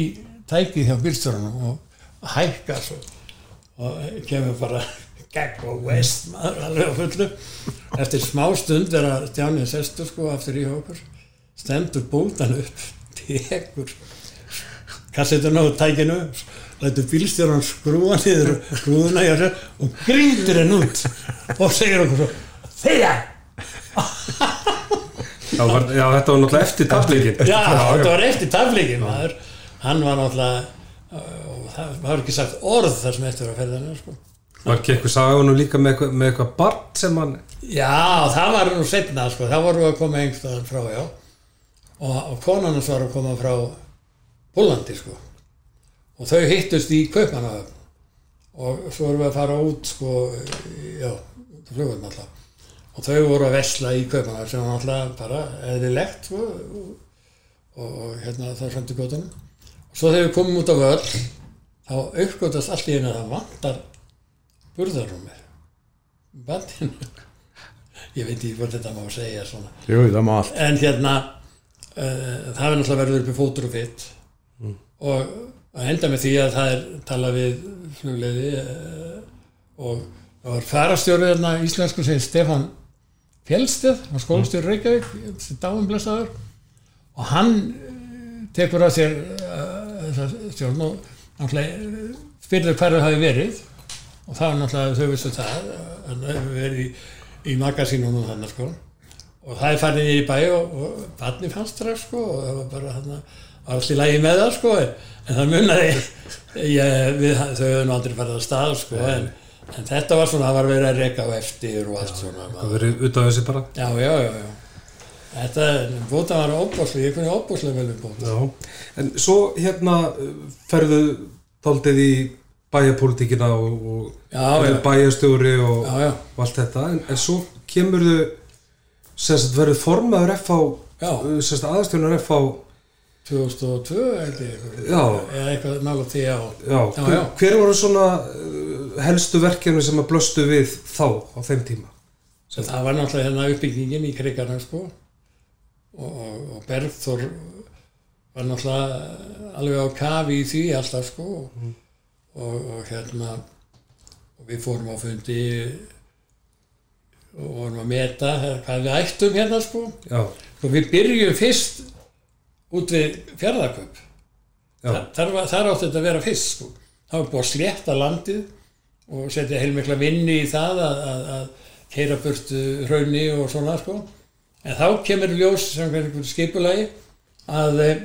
tækið hjá bílstjórunum og hækkar svo og kemur bara gegn og vest maður alveg á fullu. Eftir smá stund er að Stjáni sestur sko aftur í okkur stendur bótan upp tekur kassetuna og tækinu lætur bílstjóran skrúa niður skrúðuna hjá sér og grindur henn út og segir okkur svo þegar *laughs* Já, var, já, þetta var náttúrulega eftir tafleikin Já, þetta var eftir tafleikin maður hann var náttúrulega og það var ekki sagt orð þar sem eftir var að ferðinu sko. Var ekki eitthvað sagunum líka með eitthvað, eitthvað barn sem hann Já, það var nú setna sko. það voru að koma einhverstaðar frá já og, og konan hans var að koma frá Pólandi sko. Og þau hittust í Kaupmannahöfn. Og svo vorum við að fara út sko, já, á flugum alltaf. Og þau voru að vesla í Kaupmannahöfn sem var alltaf bara eðlilegt sko, og, og, hérna það framti góðunum og svo þegar við komum út á völl þá uppgötast allt í einu að það vantar burðarúmið bandinu *laughs* ég veit ekki hvort þetta má segja svona. Jú, það má allt. En hérna uh, það er náttúrulega verður upp í fótur og fitt og að enda með því að það er talað við flugleiði uh, og það var farastjórið þarna íslensku sem Stefan Fjellsteð, hann skólastjóri Reykjavík þessi dáumblessaður og hann eh, tekur að sér uh, þessa stjórn og náttúrulega eh, spyrður hver það hafi verið. Og það var náttúrulega þau vissu það að það hefur verið í, í magasínum og þannig sko. Og það er farið í bæ og, og barni fannst það sko og það var bara hann alls í lægi með það sko en, það munnaði ég, við, þau hefur nú aldrei farið að stað sko en, en þetta var svona, það var verið að reyka á eftir og allt svona. Það verið út af þessi bara. Já, já, já, já. Þetta, bóta var óbúslega, ég kunni óbúslega vel um bóta Já, en svo hérna ferðu taldið í bæjarpolítikina og, og Já, verður já. bæjarstjóri og, já, já, og allt þetta. En, en svo kemur þau sem sagt verður formaður FH Já. uh, sem sagt aðstjónar FH 2002 held ég Já. eða eitthvað nála því á Já, Já, hver, já. hver voru svona uh, helstu verkefni sem að blöstu við þá á þeim tíma? Svo það var náttúrulega hérna uppbyggingin í krigarna sko. Og, og, Bergþór var náttúrulega alveg á kafi í því alltaf sko. Og, og hérna og við fórum á fundi og vorum að meta hvað við ættum hérna sko. Já, og við byrjum fyrst út við fjárðarköp já, þar, þar, átti þetta að vera fyrst sko. það var búið að slétta landið og setja heilmikla vinni í það að, að, að keira burtu hraunni og svona sko. en þá kemur ljós sem einhver skipulagi að eh,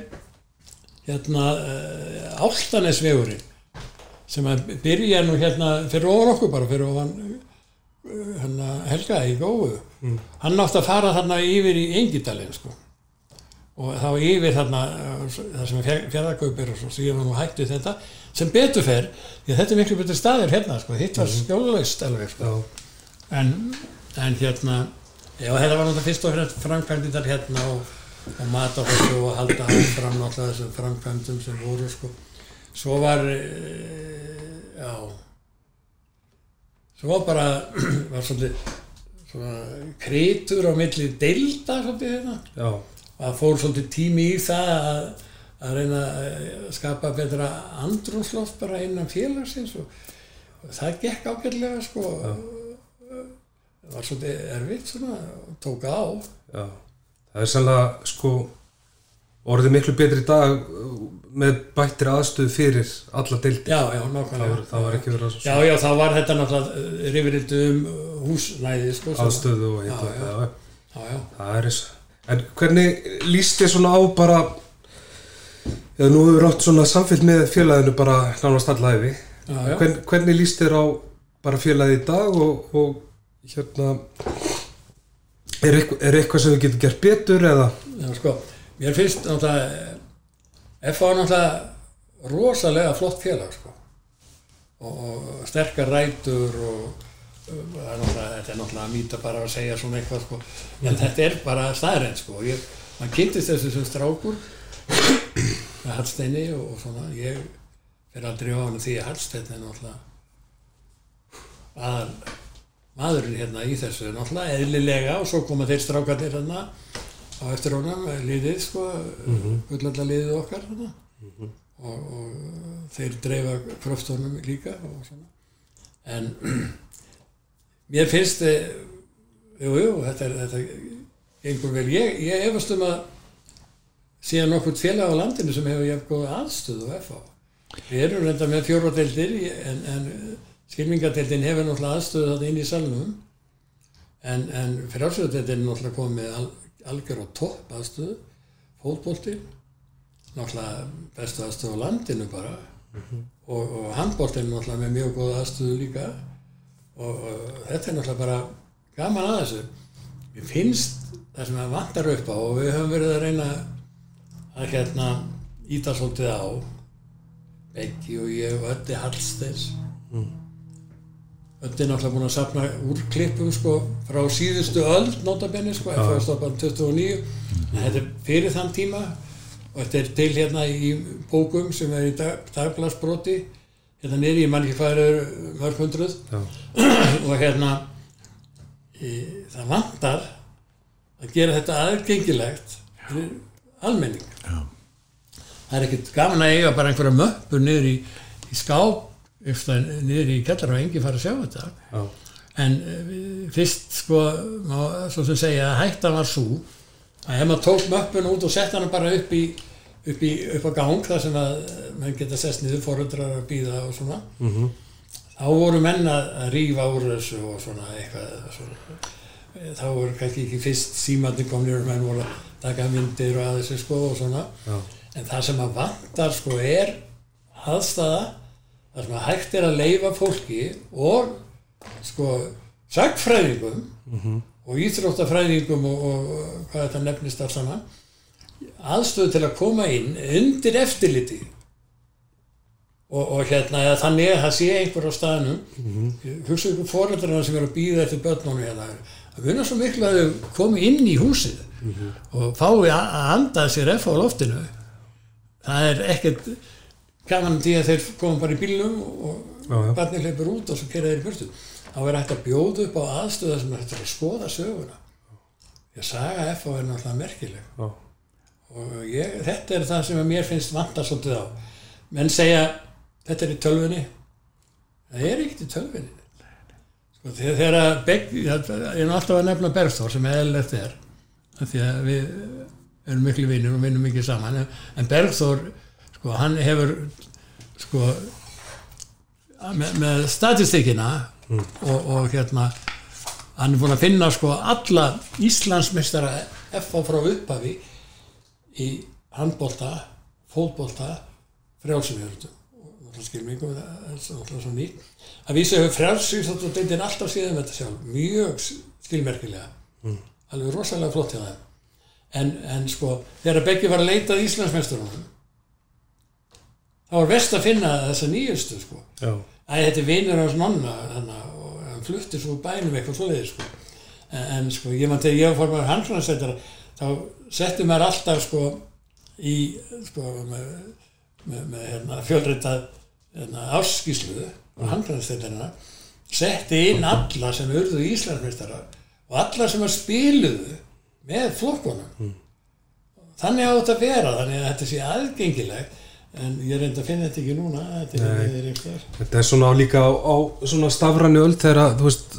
hérna uh, Áltanesvegurinn sem að byrja nú hérna fyrir ofan okkur bara fyrir ofan uh, hérna Helga í Góðu hann átti að fara þarna yfir í Engidalinn sko og þá yfir þarna uh, það sem er og svo síðan var nú hættu þetta sem betur fer því þetta er miklu betur staðir hérna sko, hitt var skjólaust alveg sko. en, en hérna já þetta var náttúrulega fyrst og fremst framkvæmdindar hérna og, og mata þessu og halda áfram náttúrulega þessum framkvæmdum sem voru sko. Svo var uh, já svo bara *clears throat* var svolítið svona kritur á milli deilda svolítið hérna. Já, að fór svolítið tími í það að, að reyna að skapa betra andrúnsloft bara innan félagsins og, og það gekk ágætlega sko. Það var svolítið erfitt svona og tók á. Já. Það er sannlega sko orðið miklu betri í dag með bættir aðstöðu fyrir alla deildi já, já, það, nákvæmlega var, það var ekki verið að já, já, þá var þetta náttúrulega rifrildu um húsnæði sko, aðstöðu og já, það er þess En hvernig líst þér svona á bara Já, nú hefur átt svona samfélg með félaginu bara nánast allæfi. Hvern, hvernig líst þér á bara félagið í dag og, og hérna er eitthvað, er eitthvað sem við getum gert betur eða Já, sko, mér finnst náttúrulega F.A. er náttúrulega rosalega flott félag sko. og sterkar rætur og er þetta er náttúrulega að mýta bara að segja svona eitthvað sko. en þetta er bara staðrænt sko. Maður kynntist þessu sem strákur með *coughs* Hallsteini og, og svona ég fer aldrei á hann því að Hallstein er náttúrulega aðal maðurinn hérna í þessu náttúrulega eðlilega og svo koma þeir strákarnir hérna á eftir honum liðið sko, mm -hmm. liðið okkar hérna. og, og þeir dreifa kröftunum líka og svona en mér finnst eh, jú, jú, þetta er þetta gengur vel, ég, ég efast um að síðan nokkur félag á landinu sem hefur jafn góða aðstöðu og FH við erum reynda með fjóradeildir en, en skilmingadeildin hefur náttúrulega aðstöðu þetta inn í salnum. En, en frjálsöðudeildin er náttúrulega komið al, algjör á topp aðstöðu fótbolti náttúrulega bestu aðstöðu á landinu bara. Og, og handboltin er náttúrulega með mjög góða aðstöðu líka og, og þetta er náttúrulega bara gaman að þessu. Mér finnst það sem það vantar upp á og við höfum verið að reyna að hérna íta svolítið á. Beggi og ég og Öddi Hallsteins. Öddi er náttúrulega búin að safna úr klippum sko frá síðustu öll notabenni sko, FH stoppan 29 en þetta er fyrir þann tíma og þetta er til hérna í bókum sem er í dag, dagblansbroti hérna niður, ég man ekki hvað er mörg hundruð *clears throat* og hérna e, það vantar að gera þetta aðgengilegt fyrir almenning Já. það er ekkert gaman að eiga bara einhverja möppur niður í, í skáp eftir, niður í kellar og engi fara að sjá þetta Já. en uh, fyrst sko má, svo sem segja að hættan var svo að ef maður tók möppun út og sett hana bara upp í upp, í, upp á gang þar sem að menn geta sest niður fóröldrar að býða og svona Mhm. þá voru menn að, rífa úr þessu og svona eitthvað svona. Þá voru kannski ekki fyrst símandi komnir menn voru að taka myndir og að þessu sko og svona Já. en það sem að vantar sko er aðstæða það sem að hægt er að leifa fólki og sko sagfræðingum og íþróttafræðingum og, og, hvað þetta nefnist alls saman aðstöðu til að koma inn undir eftirliti og, og hérna eða þannig að það sé einhver á staðnum. Mm -hmm. hugsa ykkur foreldrarna sem eru að býða eftir börnunum hérna að vinna svo miklu að þau komi inn í húsið og fái að að anda sér eftir á loftinu. Það er ekkert gaman því að þeir koma bara í bílnum og Já, já. barnið hleypur út og svo kera þeir í burtu. Þá er hægt að bjóða upp á aðstöða sem er hægt að skoða söguna. Að saga F er náttúrulega merkileg. Já. Og ég, þetta er það sem mér finnst vanta svolítið á. Menn segja þetta er í tölvunni. Það er ekkert í tölvunni. Sko, þegar, þegar að Begg, ég er alltaf að nefna Bergþór sem er af því að við erum miklu vinnir og vinnum mikið saman. En Bergþór, sko, hann hefur sko með, með statistikina og, og hérna hann er búin að finna sko alla Íslandsmeistara FA frá upphafi í handbolta, fótbolta frjálsumhjörnum og það skilmingum það er náttúrulega svo nýtt. Að vísa hefur frjálsumhjörnum deildin alltaf síðan þetta sjálf mjög skilmerkilega. Alveg rosalega flott hjá þeim. En, en sko þegar Beggi var að leita að Íslandsmeisturunum þá var vest að finna þessa nýjustu sko. Já. Æ, þetta er vinur hans nonna hana, og hann flutti svo bænum eitthvað svoleiðis sko. en, en sko, ég mann þegar ég var formar hanslandsættara þá setti maður alltaf sko í sko með, með, með hérna, fjölreitað hérna, áskíslu og hanslandsættarina setti inn alla sem urðu Íslandsmeistara og alla sem að spiluðu með flokkunum. Þannig á þetta að vera þannig að þetta sé aðgengilegt en ég reyndi að finna þetta ekki núna þetta er, Þetta er svona líka á, á svona stafræni öll þegar að, þú veist,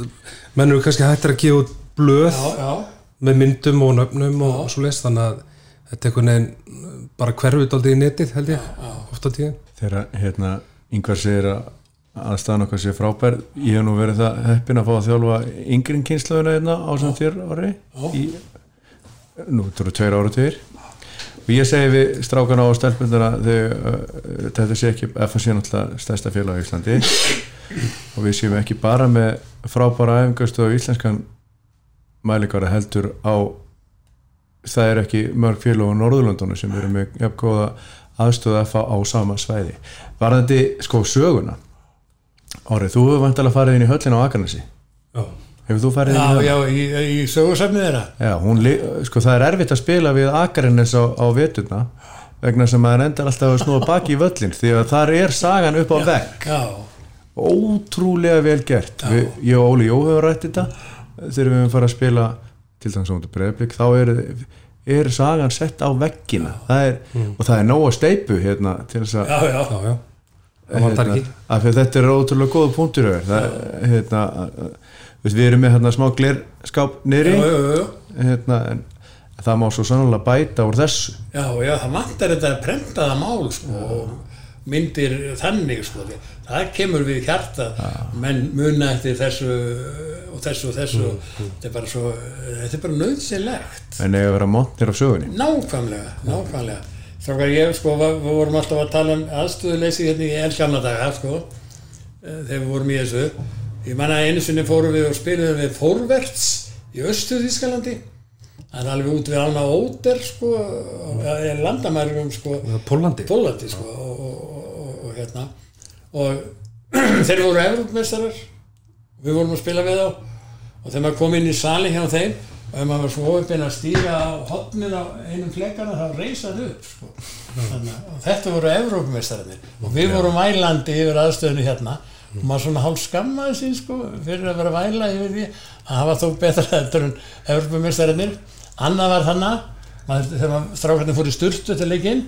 menn eru kannski hættir að gefa út blöð. Já, já, með myndum og nöfnum og, Já. og svo leist þannig að þetta er einhvern veginn bara hverfið aldrei í netið held ég, já. ofta tíðin þegar hérna yngvar segir að aðstæðan okkar sé frábær ég hef nú verið það heppin að fá að þjálfa yngrin kynslaðuna hérna á sem þér ári Já. í, nú eru tveir ára tveir og ég segi við strákana á stelpundana þegar uh, þetta sé ekki FNC er náttúrulega stærsta félag á Íslandi *laughs* og við séum ekki bara með frábæra æfingastöðu íslenskan mælikara heldur á það er ekki mörg félag á Norðurlandunum sem eru með jafn góða aðstöðu FA á sama svæði. Varðandi sko söguna Árið, þú hefur vantilega farið inn í höllin á Akarnasi Já, hefur þú farið inn í já, hana? já í, í sögursafnið þeirra. Já, hún, li- sko það er erfitt að spila við Akarnes á, á veturna vegna sem maður endar alltaf að snúa baki í völlin því að þar er sagan upp á vegg. já, ótrúlega vel gert. Við, ég og Óli Jó hefur rætt þetta þegar við höfum farið að spila til dæmis á mútið breyðblik þá er, er sagan sett á veggina. Það er, og það er nóg að steipu hérna til þess að já, já, já, Það hérna, ekki. af því að þetta er ótrúlega góða punktur það, hérna, við, við erum með hérna, smá já, já. hérna, en það má svo sannlega bæta úr þessu. Já, já, það vantar þetta prentaða mál sko, og myndir þannig sko, það kemur við hjarta. Menn muna eftir þessu og þessu og þessu. Þetta er bara svo, þetta er bara nöðsilegt en að vera montnir af sögunni? Nákvæmlega, nákvæmlega. Strákar, ég sko, var- við vorum alltaf að tala um aðstöðuleysi hérna í elgamla daga sko, eh, þegar við vorum í þessu. Ég manna einu sinni fórum við og spiliðum við Fórverts í Östu-Þískalandi það er alveg út við ána Óder sko, eða landamærum sko, Pólandi Pólandi sko, og, og *clears throat* þeir voru Evrópmeistarar við vorum að spila við þá. Og þegar maður kom inn í sali hjá þeim og ef maður var svo uppinn að stíga á hotnin á einum flekkana þá reysaði upp sko. Þannig, að- og þetta voru Evrópmeistararnir og við vorum vælandi yfir aðstöðinu hérna. Og maður svona hálf skammaði sín sko, fyrir að vera væla yfir því að hafa þó betra þetta en Evrópmeistararnir annað var þannig maður, þegar maður strákarnir fór í sturtu til leikinn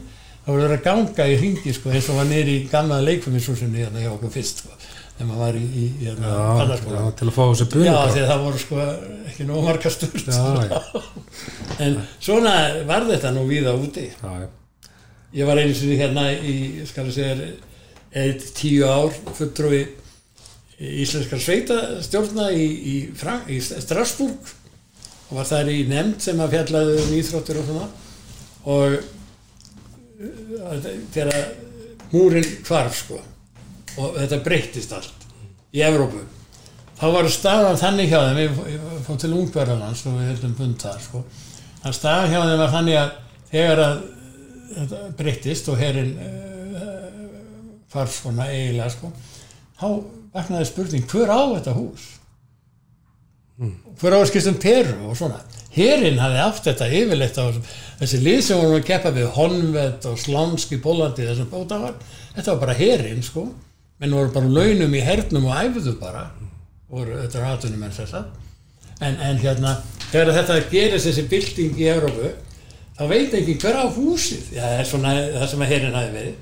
það voru að ganga í ringi sko eins og var nýri í gamla leikfuminsúsinni hérna hjá okkur fyrst sko þegar maður var í, í hérna já, fallaskóla. til að fá þessi Já, buni því að það voru sko ekki nóg marga sturt Já, já. en svona var þetta nú víða úti já, já. ég var einu sinni hérna í, skal ég segja eitt tíu ár fulltrúi íslenskar sveitastjórna í, í, í Strasbourg og var þar í nefnd sem að fjallaði um íþróttir og svona og þegar múrin hvarf sko og þetta breyttist allt í Evrópu. Þá var staðan þannig hjá þeim við fórum til Ungverðarlands og við heldum bund þar sko að staðan hjá þeim var þannig að þegar að þetta breyttist og herinn uh, farf svona eiginlega sko þá vaknaði spurning hver á þetta hús? Hver á að skipta um peru og svona herinn hafði haft þetta yfirleitt á þessi lið sem voru að keppa við Honved og Slansk í Pólandi þessum bóta var þetta var bara herinn sko. Menn voru bara launum í hernum og æfðu bara voru er aðtunum en þess að en, hérna þegar þetta gerist þessi bylting í Evrópu þá veit ekki hver á húsið. Já, það er svona það sem að herinn hafi verið.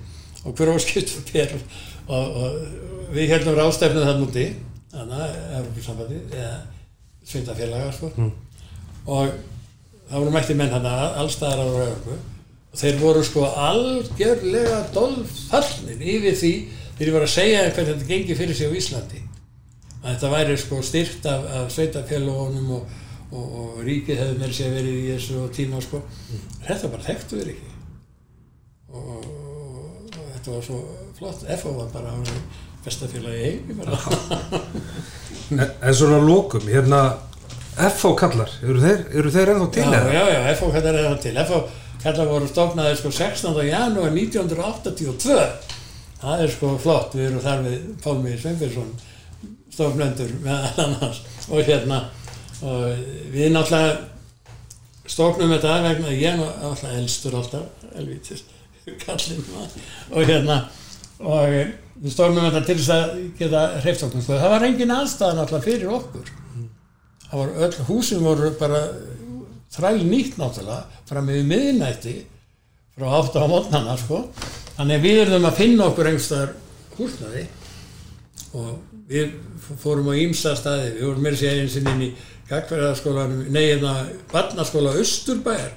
Og hver á skipt fyrir per og, og við heldum rástefnum það núti þannig að Evrópusambandi eða sveitafélaga sko og það voru mætti menn hann allstaðar á Evrópu. Og þeir voru sko algjörlega dolfallnir yfir því þeir voru að segja hvernig þetta gengi fyrir sig á Íslandi. Að þetta væri sko styrt af, af sveitafélagunum og, og, og ríkið hefði mér sé verið í þessu tíma sko. Þetta bara þekktu þeir ekki. Og, og, þetta var svo flott. FO var bara orðið besta félagi í heimi bara. En, en svona lókum, hérna FH kallar, eru þeir, eru þeir ennþá til já, já, já, FO kallar er það til FO kallar voru stofnaði sko 16. janúar 1982 það er sko flott, við erum þar við Pálmi Sveinbjörnsson stofnendur með annars og hérna og við náttúrulega stofnum þetta vegna ég er náttúrulega elstur alltaf elvítis kallinn maður. og hérna og við stofnum þetta til þess að geta hreiftoknum sko. það var engin aðstæða náttúrulega fyrir okkur það var öll húsin voru bara þræl nýtt náttúrulega fram yfir miðnætti frá 8 á mótnana sko. þannig að við erum að finna okkur einhverstaðar húsnaði og við fórum á ímsa staði við vorum meira sér eins og inn í gagverðarskólanum, nei, hérna barnaskóla Östurbæjar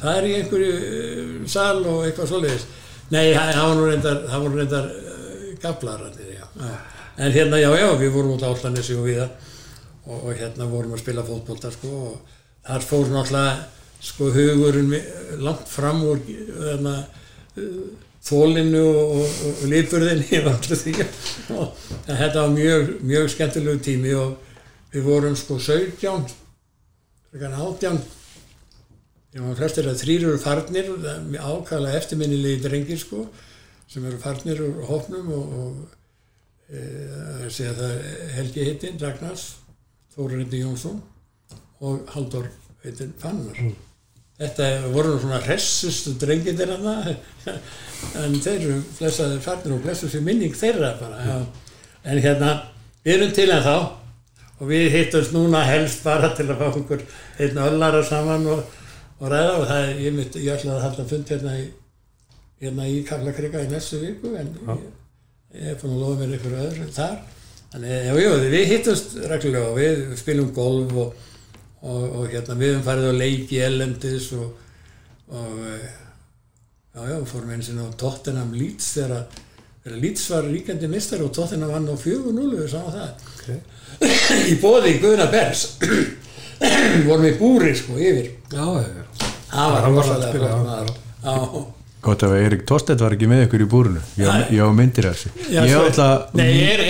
það er í einhverju uh, sal og eitthvað svoleiðis nei, það það reyndar, það voru reyndar gaflararnir, já. já en hérna, já, já, við vorum út á Allanesi og viðar og, og hérna vorum að spila fótbolta sko og þar fór náttúrulega sko hugurinn langt fram úr þarna þólinu og, og, lífburðinni og allir því. Og þetta var mjög, mjög skemmtilegu tími og við vorum sko 17 frekar en 18 ég var flestir að þrýr eru farnir ákvæðlega eftirminnilegi drengir sko sem eru farnir úr hópnum og, og e, það er Helgi heitinn, Ragnars Þóra Rindi Jónsson og Halldór heitinn Fannar. Þetta voru svona hressustu drengir hana *laughs* en þeir eru flestaði farnir og blessu sér minning þeirra bara já. en hérna við erum til en þá og við hittumst núna helst bara til að fá okkur einn öllara saman og, og ræða og það er, ég, mynd, ég ætlaði að halda fund hérna í, hérna í Kaflakrika í næstu viku en ég, ég er búin að lofa mér ykkur öðru þar þannig, já, já, við hittumst reglulega og við spilum golf og, og, og hérna, við höfum farið á leiki ellendis og, og eh, já, já, fórum einu sinni á Tottenham Leeds þegar Leeds var ríkandi mistar og Tottenham vann á 4-0 við sáum það. Okay. *coughs* í bóði Guðna Bers. *coughs* Vorum við búri sko yfir. Já, það var rosalega já. já, Gott að Erik Torstedt var ekki með ykkur í búrunu ég á- Nei. ég á myndir af þessu já, ég svo- alltaf nei,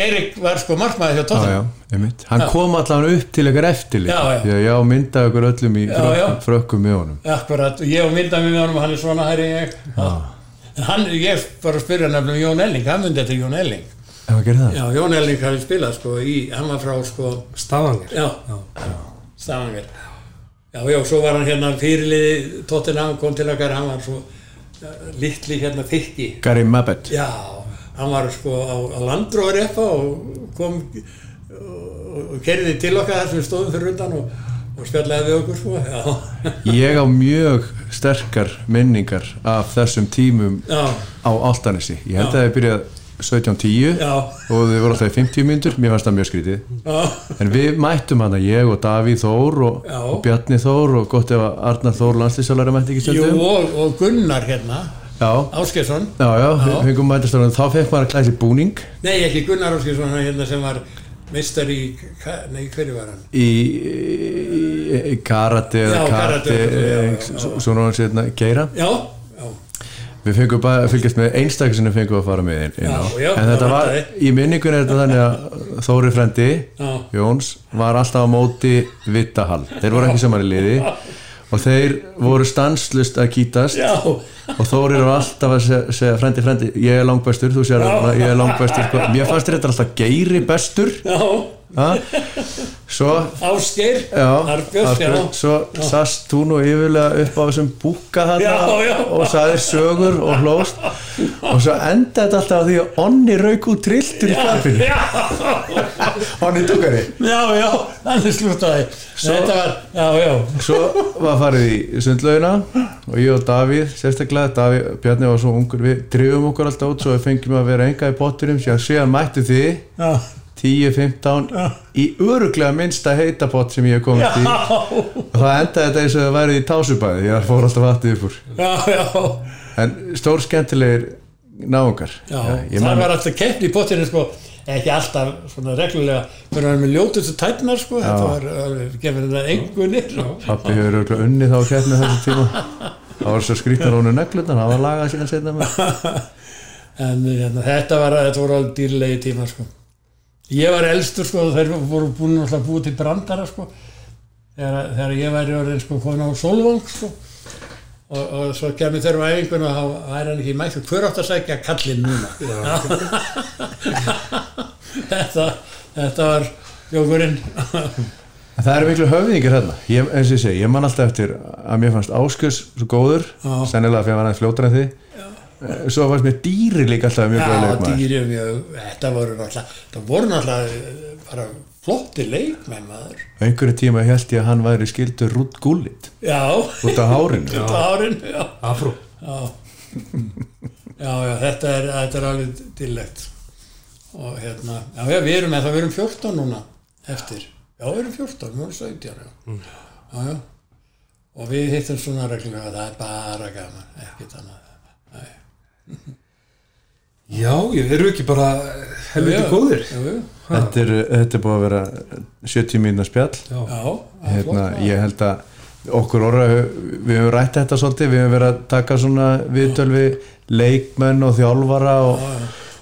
Erik var sko markmaður hjá já, já, einmitt. hann Já. kom allavega upp til ykkur eftirlit Já, já. því að ég á mynda ykkur öllum í Já, já. frökkum, með honum akkurat, og ég og mynda mig með honum hann er svona hæri ég en hann, ég var að spyrja nefnilega um Jón Elling hann myndi þetta Jón Elling já, Jón Elling hafi spilað sko í, hann var frá sko Stafangir. já, Stavanger já, já, svo var hann hérna fyrirliði Tottenham kom til okkar, hann var svo litli hérna þykki. Gary Mabbett Já, hann var sko á, á landróður effa og kom og, og kerði til okkar þar sem stóðum fyrir undan og, og spjallaði við okkur sko já, *laughs* ég á mjög sterkar minningar af þessum tímum já, á Altanesi ég held að það byrjað 17.10 já, og þið voru alltaf í 50 mínútur. Mér fannst það mjög skrítið. Já, en við mættum hana, ég og Davíð Þór og, og Bjarni Þór og gott ef að Arnar Þór landslýsalari mætti ekki jú stundum og, og Gunnar hérna. Áskesson, þá fekk maður að klæða sér búning. Nei ekki Gunnar Áskesson hann hérna sem var meistar í nei hverju var hann? Í, í, í karate eða karate, svo- svona hann sérna geira. Já, við fengum bara að fylgjast með einstakir sem fengum að fara með inn, á. En þetta var, í minningun er þetta þannig að Þóri frendi. Jóns var alltaf á móti Vittahall, þeir voru ekki saman í liði. Og þeir voru stanslust að kýtast. Já, og Þórir var alltaf að segja, segja frendi, frendi, ég er langbæstur þú sér að ég er langbæstur sko. mér fannst þetta alltaf geiri bestur. Já svo Já, Arbjörn, svo sast þú nú yfirlega upp á þessum búka já. og sagðir sögur og hlóst. Og svo endaði þetta alltaf því að Onni rauk út trilltur í klappinu Onni Dugari Já, já, þannig slútaði. Þetta var, já, já. svo var farið í sundlaugina og ég og Davíð, sérstaklega Davíð, Bjarni var svo ungur, við drifum okkur alltaf út svo við fengjum að vera enga í síðan, síðan mættu þið. Já, 10-15 í öruglega minnsta heitapott sem ég hef komist í. Og það endaði þetta eins og það værið í tásubæði því að það fór alltaf vatnið upp úr já, já. En stór skemmtilegir náungar. Já, ég það var alltaf keppni í potinu sko. Ekki alltaf svona reglulega fyrir að hann með ljótustu tætnar sko. Þetta var, alveg- gefur þetta engunir pappi hefur öruglega unnið þá keppni þessu tíma. Það var svo skrýtnar hónu neglunar það var lagað síðan setna með. *laughs* En hérna, þetta var þetta voru alveg dýrlegi tíma sko ég var elstur sko og þeir voru búin að búið til brandara sko þegar, þegar ég væri orðin sko komin á Solvang sko. Og, og svo kemur þeir á æfingun og þá væri hann ekki mætt hver átt að sækja kallinn núna? *laughs* Þetta þetta var jókurinn það eru miklu höfðingir hérna ég, eins og ég segi, ég man alltaf eftir að mér fannst Áskus svo góður Já. sennilega fyrir að hann því Eh, svo fannst mér dýri líka alltaf mjög góð Já, leikmaður dýri mjög, þetta voru náttúrulega, það voru náttúrulega eh, bara flotti leikmenn maður. Á einhverju tíma held ég að hann væri skildur rút gúlit Já, út af hárinu *laughs* út á árin, já, Afró já, já, já, þetta er, þetta er alveg dillegt. Og hérna, já, já, við erum, eða við erum 14 núna eftir. Já, við erum 14, við erum 17, já. Já, já. Og við hittum svona reglulega, það er bara gaman, ekkert annað. Já, ég eru ekki bara helviti Já, góðir. Já, já, þetta er, þetta er búið að vera 70 mínuna spjall. Já, hérna, flott, ég held að okkur orða, við höfum rætt þetta svolítið, við höfum verið að taka svona viðtöl við leikmenn og þjálfara og,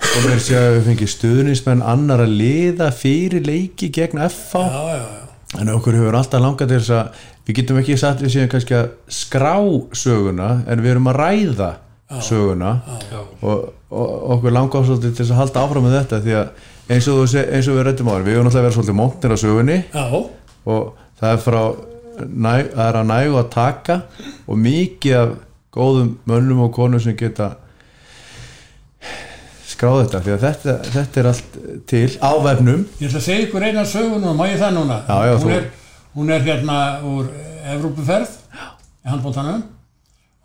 og við séum að við fengið stuðnismenn annar að liða fyrir leiki gegn FH Já, já, já. en okkur hefur alltaf langað til þess að við getum ekki sagt við séum kannski að skrá söguna en við erum að ræða söguna. Og, og okkur langar svolítið til að halda áfram með þetta því að eins og, seg, eins og við rættum á við höfum náttúrulega verið svolítið móknir á sögunni. Já, og það er frá næg, það er að nægu að taka og mikið af góðum mönnum og konum sem geta skráð þetta því að þetta, þetta er allt til á vefnum. Ég ætla að segja ykkur eina sögu núna, má ég það núna? Já, já, hún, er, hún er hérna úr Evrópuferð í handbóltanum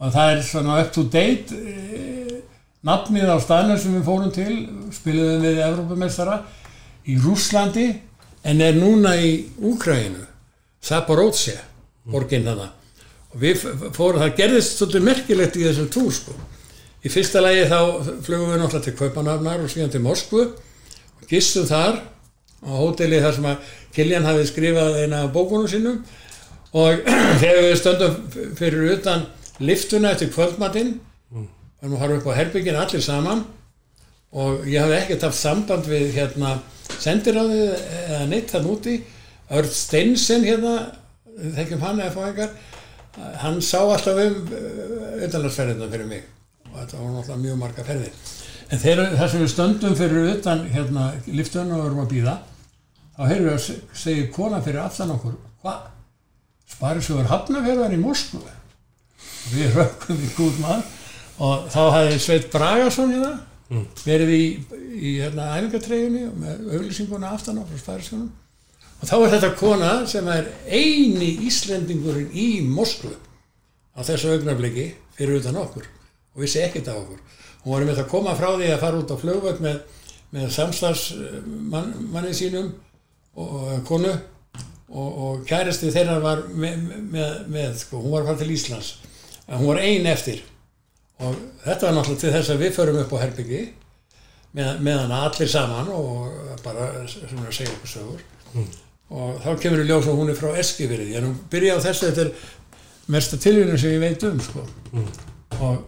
og það er svona up to date e, nafnið á staðnum sem við fórum til spiliðum við Evrópumestara í Rúslandi en er núna í Úkraínu Zaporótsja borginn hana og við fórum, það gerðist svolítið merkilegt í þessum túr sko. Í fyrsta lagi þá flugum við náttúrulega til Kaupanafnar og síðan til Moskvu og gistum þar á hóteli þar sem að Kiljan hafi skrifað eina bókunum sínum. Og *clears throat* þegar við stöndum fyrir utan liftuna eftir kvöldmatinn varum að fara upp á herbyggin allir saman. Og ég hafði ekkert haft samband við hérna sendiráðið eða neitt þann úti. Örd Steinsen hérna þekkjum hann eða fáingar hann sá alltaf um utanlandsferðina fyrir mig. Og þetta var náttúrulega mjög marga ferðir. En þegar þar sem við stöndum fyrir utan hérna liftunum og erum að býða þá heyrðum við að se- segja kona fyrir aftan okkur hvað? Sparisjóður Hafnafjörðar í Moskvu? og við rökkum í gút maður og þá hafði Sveit Bragason hérna verið í, í hérna æfingatreyjunni og með auglýsinguna aftan á frá Sparisjónum og þá er þetta kona sem er eini Íslendingurinn í Moskvu á þessu augnabliki fyrir utan okkur og vissi ekkert af okkur. Hún var með að koma frá því að fara út á flugvöld með, með samstagsmanni man, sínum og, konu. Og, og kærasti þeirra var með, með, með sko, hún var að fara til Íslands en hún var ein eftir og þetta var náttúrulega til þess að við förum upp á Herbyggi með, meðan allir saman og bara sem að segja okkur sögur mm. og þá kemur við ljós og hún er frá Eskifyrði en hún byrja á þessu þetta er mesta tilvíðinu sem ég veit um sko. mm. og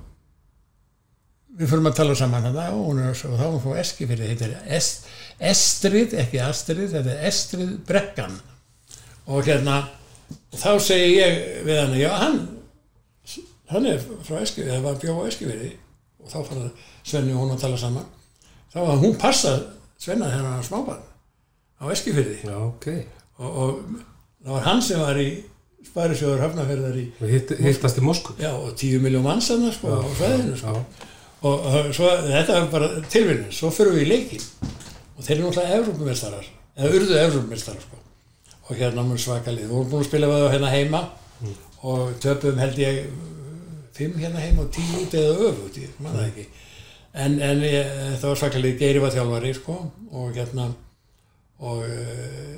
við förum að tala saman hana, og hún er og þá er hún frá Eskifyrði þetta er est, Estrid, ekki Astrid þetta er Estrid Brekkan og hérna þá segi ég við hann já hann hann er frá Eskifyrði, það var bjóð á Eskifyrði og þá fara Svenni og hún að tala saman þá var hún passað Svenna hann var smábarn á Eskifyrði Já, ok. og, og það var hann sem var í Sparisjóður Hafnarferðar í hittast í Moskvu. já, og tíu miljón manns þarna sko, á sveðinu sko. Og, og svo, þetta er bara tilvinni svo fyrir við í leikin og þeir eru náttúrulega Evrópumestarar eða urðu Evrópumestarar sko. og hérna mjög svakalið, við vorum búin að spila við þá hérna heima og töpum held ég fimm hérna heima og tíu út eða öfut, ég manna ekki. En, en ég, það var svakalið Geiri var þjálfari sko og hérna og uh,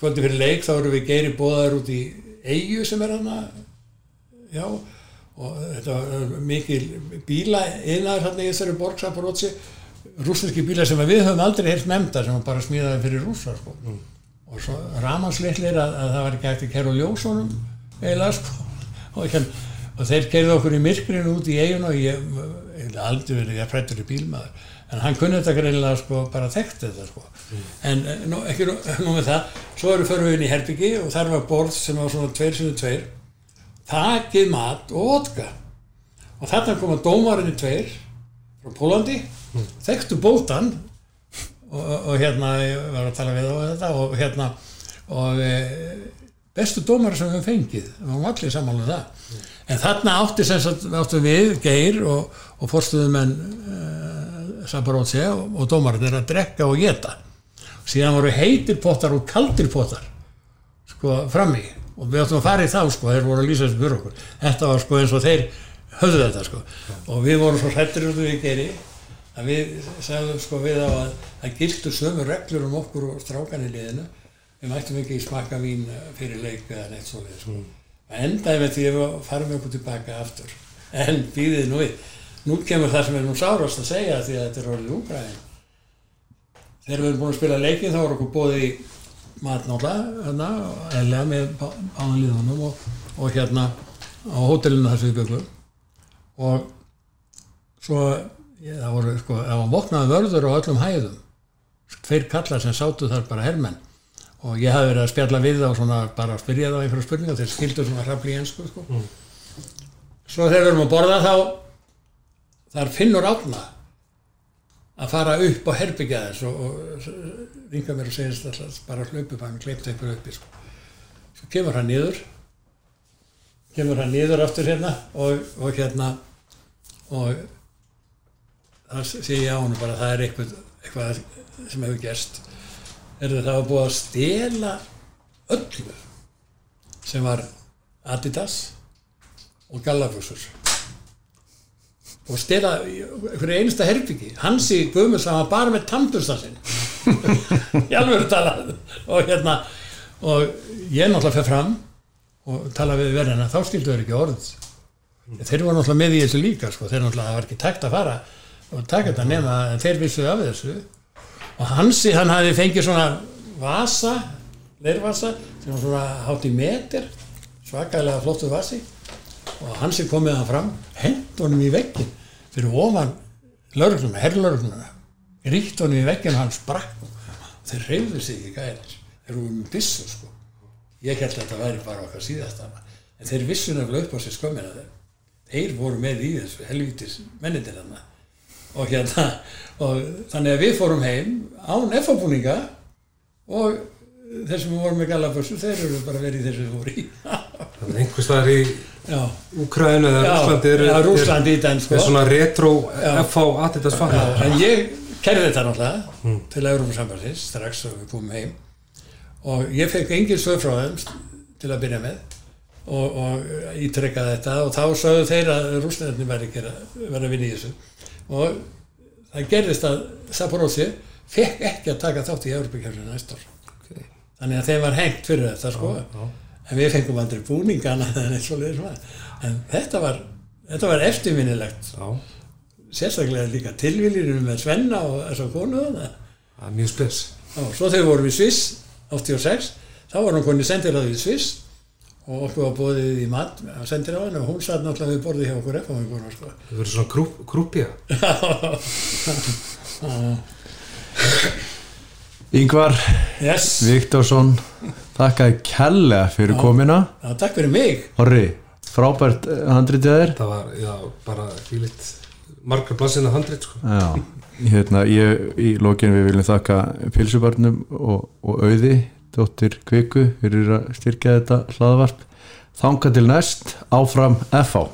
kvöldi fyrir leik þá eru við Geiri bóðar út í Eyju sem er hana já og þetta var mikil bíla innar hérna í þessari borg Saporótsi rúsneski bíla sem við höfum aldrei heilt nefnda sem bara smíðaði fyrir rússar sko. og svo ramansleitlir að, að það var ekki að kæra ljósónum eiginlega sko og, hérna, og þeir keirðu okkur í myrkrinu út í eigin og ég, hef aldrei verið ég frættur í bílmaður en hann kunni þetta greinilega sko bara þekkt þetta sko. En eh, nú, ekki nú, nú með það. Svo eru fyrir við inn í Herbyggi og þar var borð sem var svona tveir sinni tveir. Takið mat og vodka. Og þarna koma dómarinni tveir frá Pólandi þekktu bótan og, og, og hérna ég var að tala við á þetta og hérna og e, bestu dómar sem við fengið við varum allir samanlega það. En þarna átti sagt áttu við Geir og, og fórstuðum en uh, Sabarótsi og, og dómarinn er að drekka og geta síðan voru heitir pottar og kaldir pottar sko frammi. Og við áttum að fara í þá sko, þeir voru að lýsa þessu fyrir okkur. Þetta var sko eins og þeir höfðu þetta sko. Og við vorum svo hrættir út við geri að við sagðum sko við á að það gildur sömu reglur um okkur og strákan í liðinu við mættum ekki smakka vín fyrir leik eða neitt svo við sko. endaði með því að við farum okkur tilbaka aftur. En býðið nú við. Nú kemur það sem er nú sárast að segja því að þetta er orðið úgræðin þegar við erum búin að spila leikin þá er okkur bóðið í mat náttúrulega hérna, eðlega með ánliðunum og, og hérna á hótelinu þar sem við byggum og svo ég, það voru sko, það var vopnaði vörður á öllum hæðum. Tveir kallar sem sátu þar bara hermenn og ég hafði verið að spjalla við þá svona bara að spyrja þá einhverja spurninga þeir skildur svona hrafli í ennsku sko. svo þegar við erum að borða þá þar finnur átna að fara upp á herbyggja þess og, og ringa mér og segist alltaf bara hlaupu hann kleipt eitthvað uppi sko. svo kemur hann niður kemur hann niður aftur hérna og, og hérna og það sé ég á hann bara það er eitthvað, eitthvað sem hefur gerst er það var búið að stela öllu sem var Adidas og Gallafussur og stela fyrir einsta herbyggi. Hansi Guðmunds hann var bara með tannburstasinn ég *laughs* alveg talað. Og hérna og ég náttúrulega fyrir fram og tala við verðina. Þá skildu þeir ekki orð. Þeir voru náttúrulega með í þessu líka sko. þeir náttúrulega var ekki tækt að fara og taka þetta nema þeir vissuði af þessu og Hansi hann hafi fengið svona vasa leirvasa sem var svona hátt í meter svakalega flottu vasi. Og Hansi kom með hann fram hend honum í veggin fyrir ofan laurugluna, herrlaurugluna ríkt honum í veggin og hann sprakk þeir reyður sig ekki gæðir. Þeir eru um bissu sko. Ég held að þetta væri bara okkar síðast en þeir vissu nefnilega upp á sér skömmina þeir voru með í þessu helvítis mennindir hann og hérna og þannig að við fórum heim án F-búninga og þeir sem voru með galabössu þeir eru bara verið í þessu fóri Þannig einhvers staðar í Úkræðinu eða Rúslandi er, í den sko er svona retro. FH Adidas fann en ég kerði þetta náttúrulega Mm. til Európa-sambansins strax og við komum heim. Og ég fekk engin svör frá þeim til að byrja með og, og ítrekka þetta og þá sögðu þeir að rúsnarnir væri að, að vinna í þessu og það gerðist að Saporósi fekk ekki að taka þátt í Európa-kjörnum næst ár. Okay. þannig að þeim var hengt fyrir þetta sko. Já, já. en við fengum aldrei búningana en, þetta var þetta var eftirminnilegt. Sérstaklega líka tilviljur með Svenna og þess að konu það er mjög spes. Og svo þegar við vorum í Sviss 86, þá var hún konið sendiráð í Sviss og okkur var bóðið í mat á sendiráðinu og hún satt náttúrulega við borðið hjá okkur F-fáinguna sko. það verður svona grúp, grúpja Yngvar *laughs* yes, Viktorsson þakkaði kella fyrir komina Já, takk fyrir mig. Horri, frábært eh, handritið þér. Það var, já, bara fílitt margar blassina handrit sko. Já, hérna ég í lokinu við viljum þakka pilsubarnum og, og auði dóttir Kviku fyrir að styrkja þetta hlaðvarp. Þanga til næst áfram FH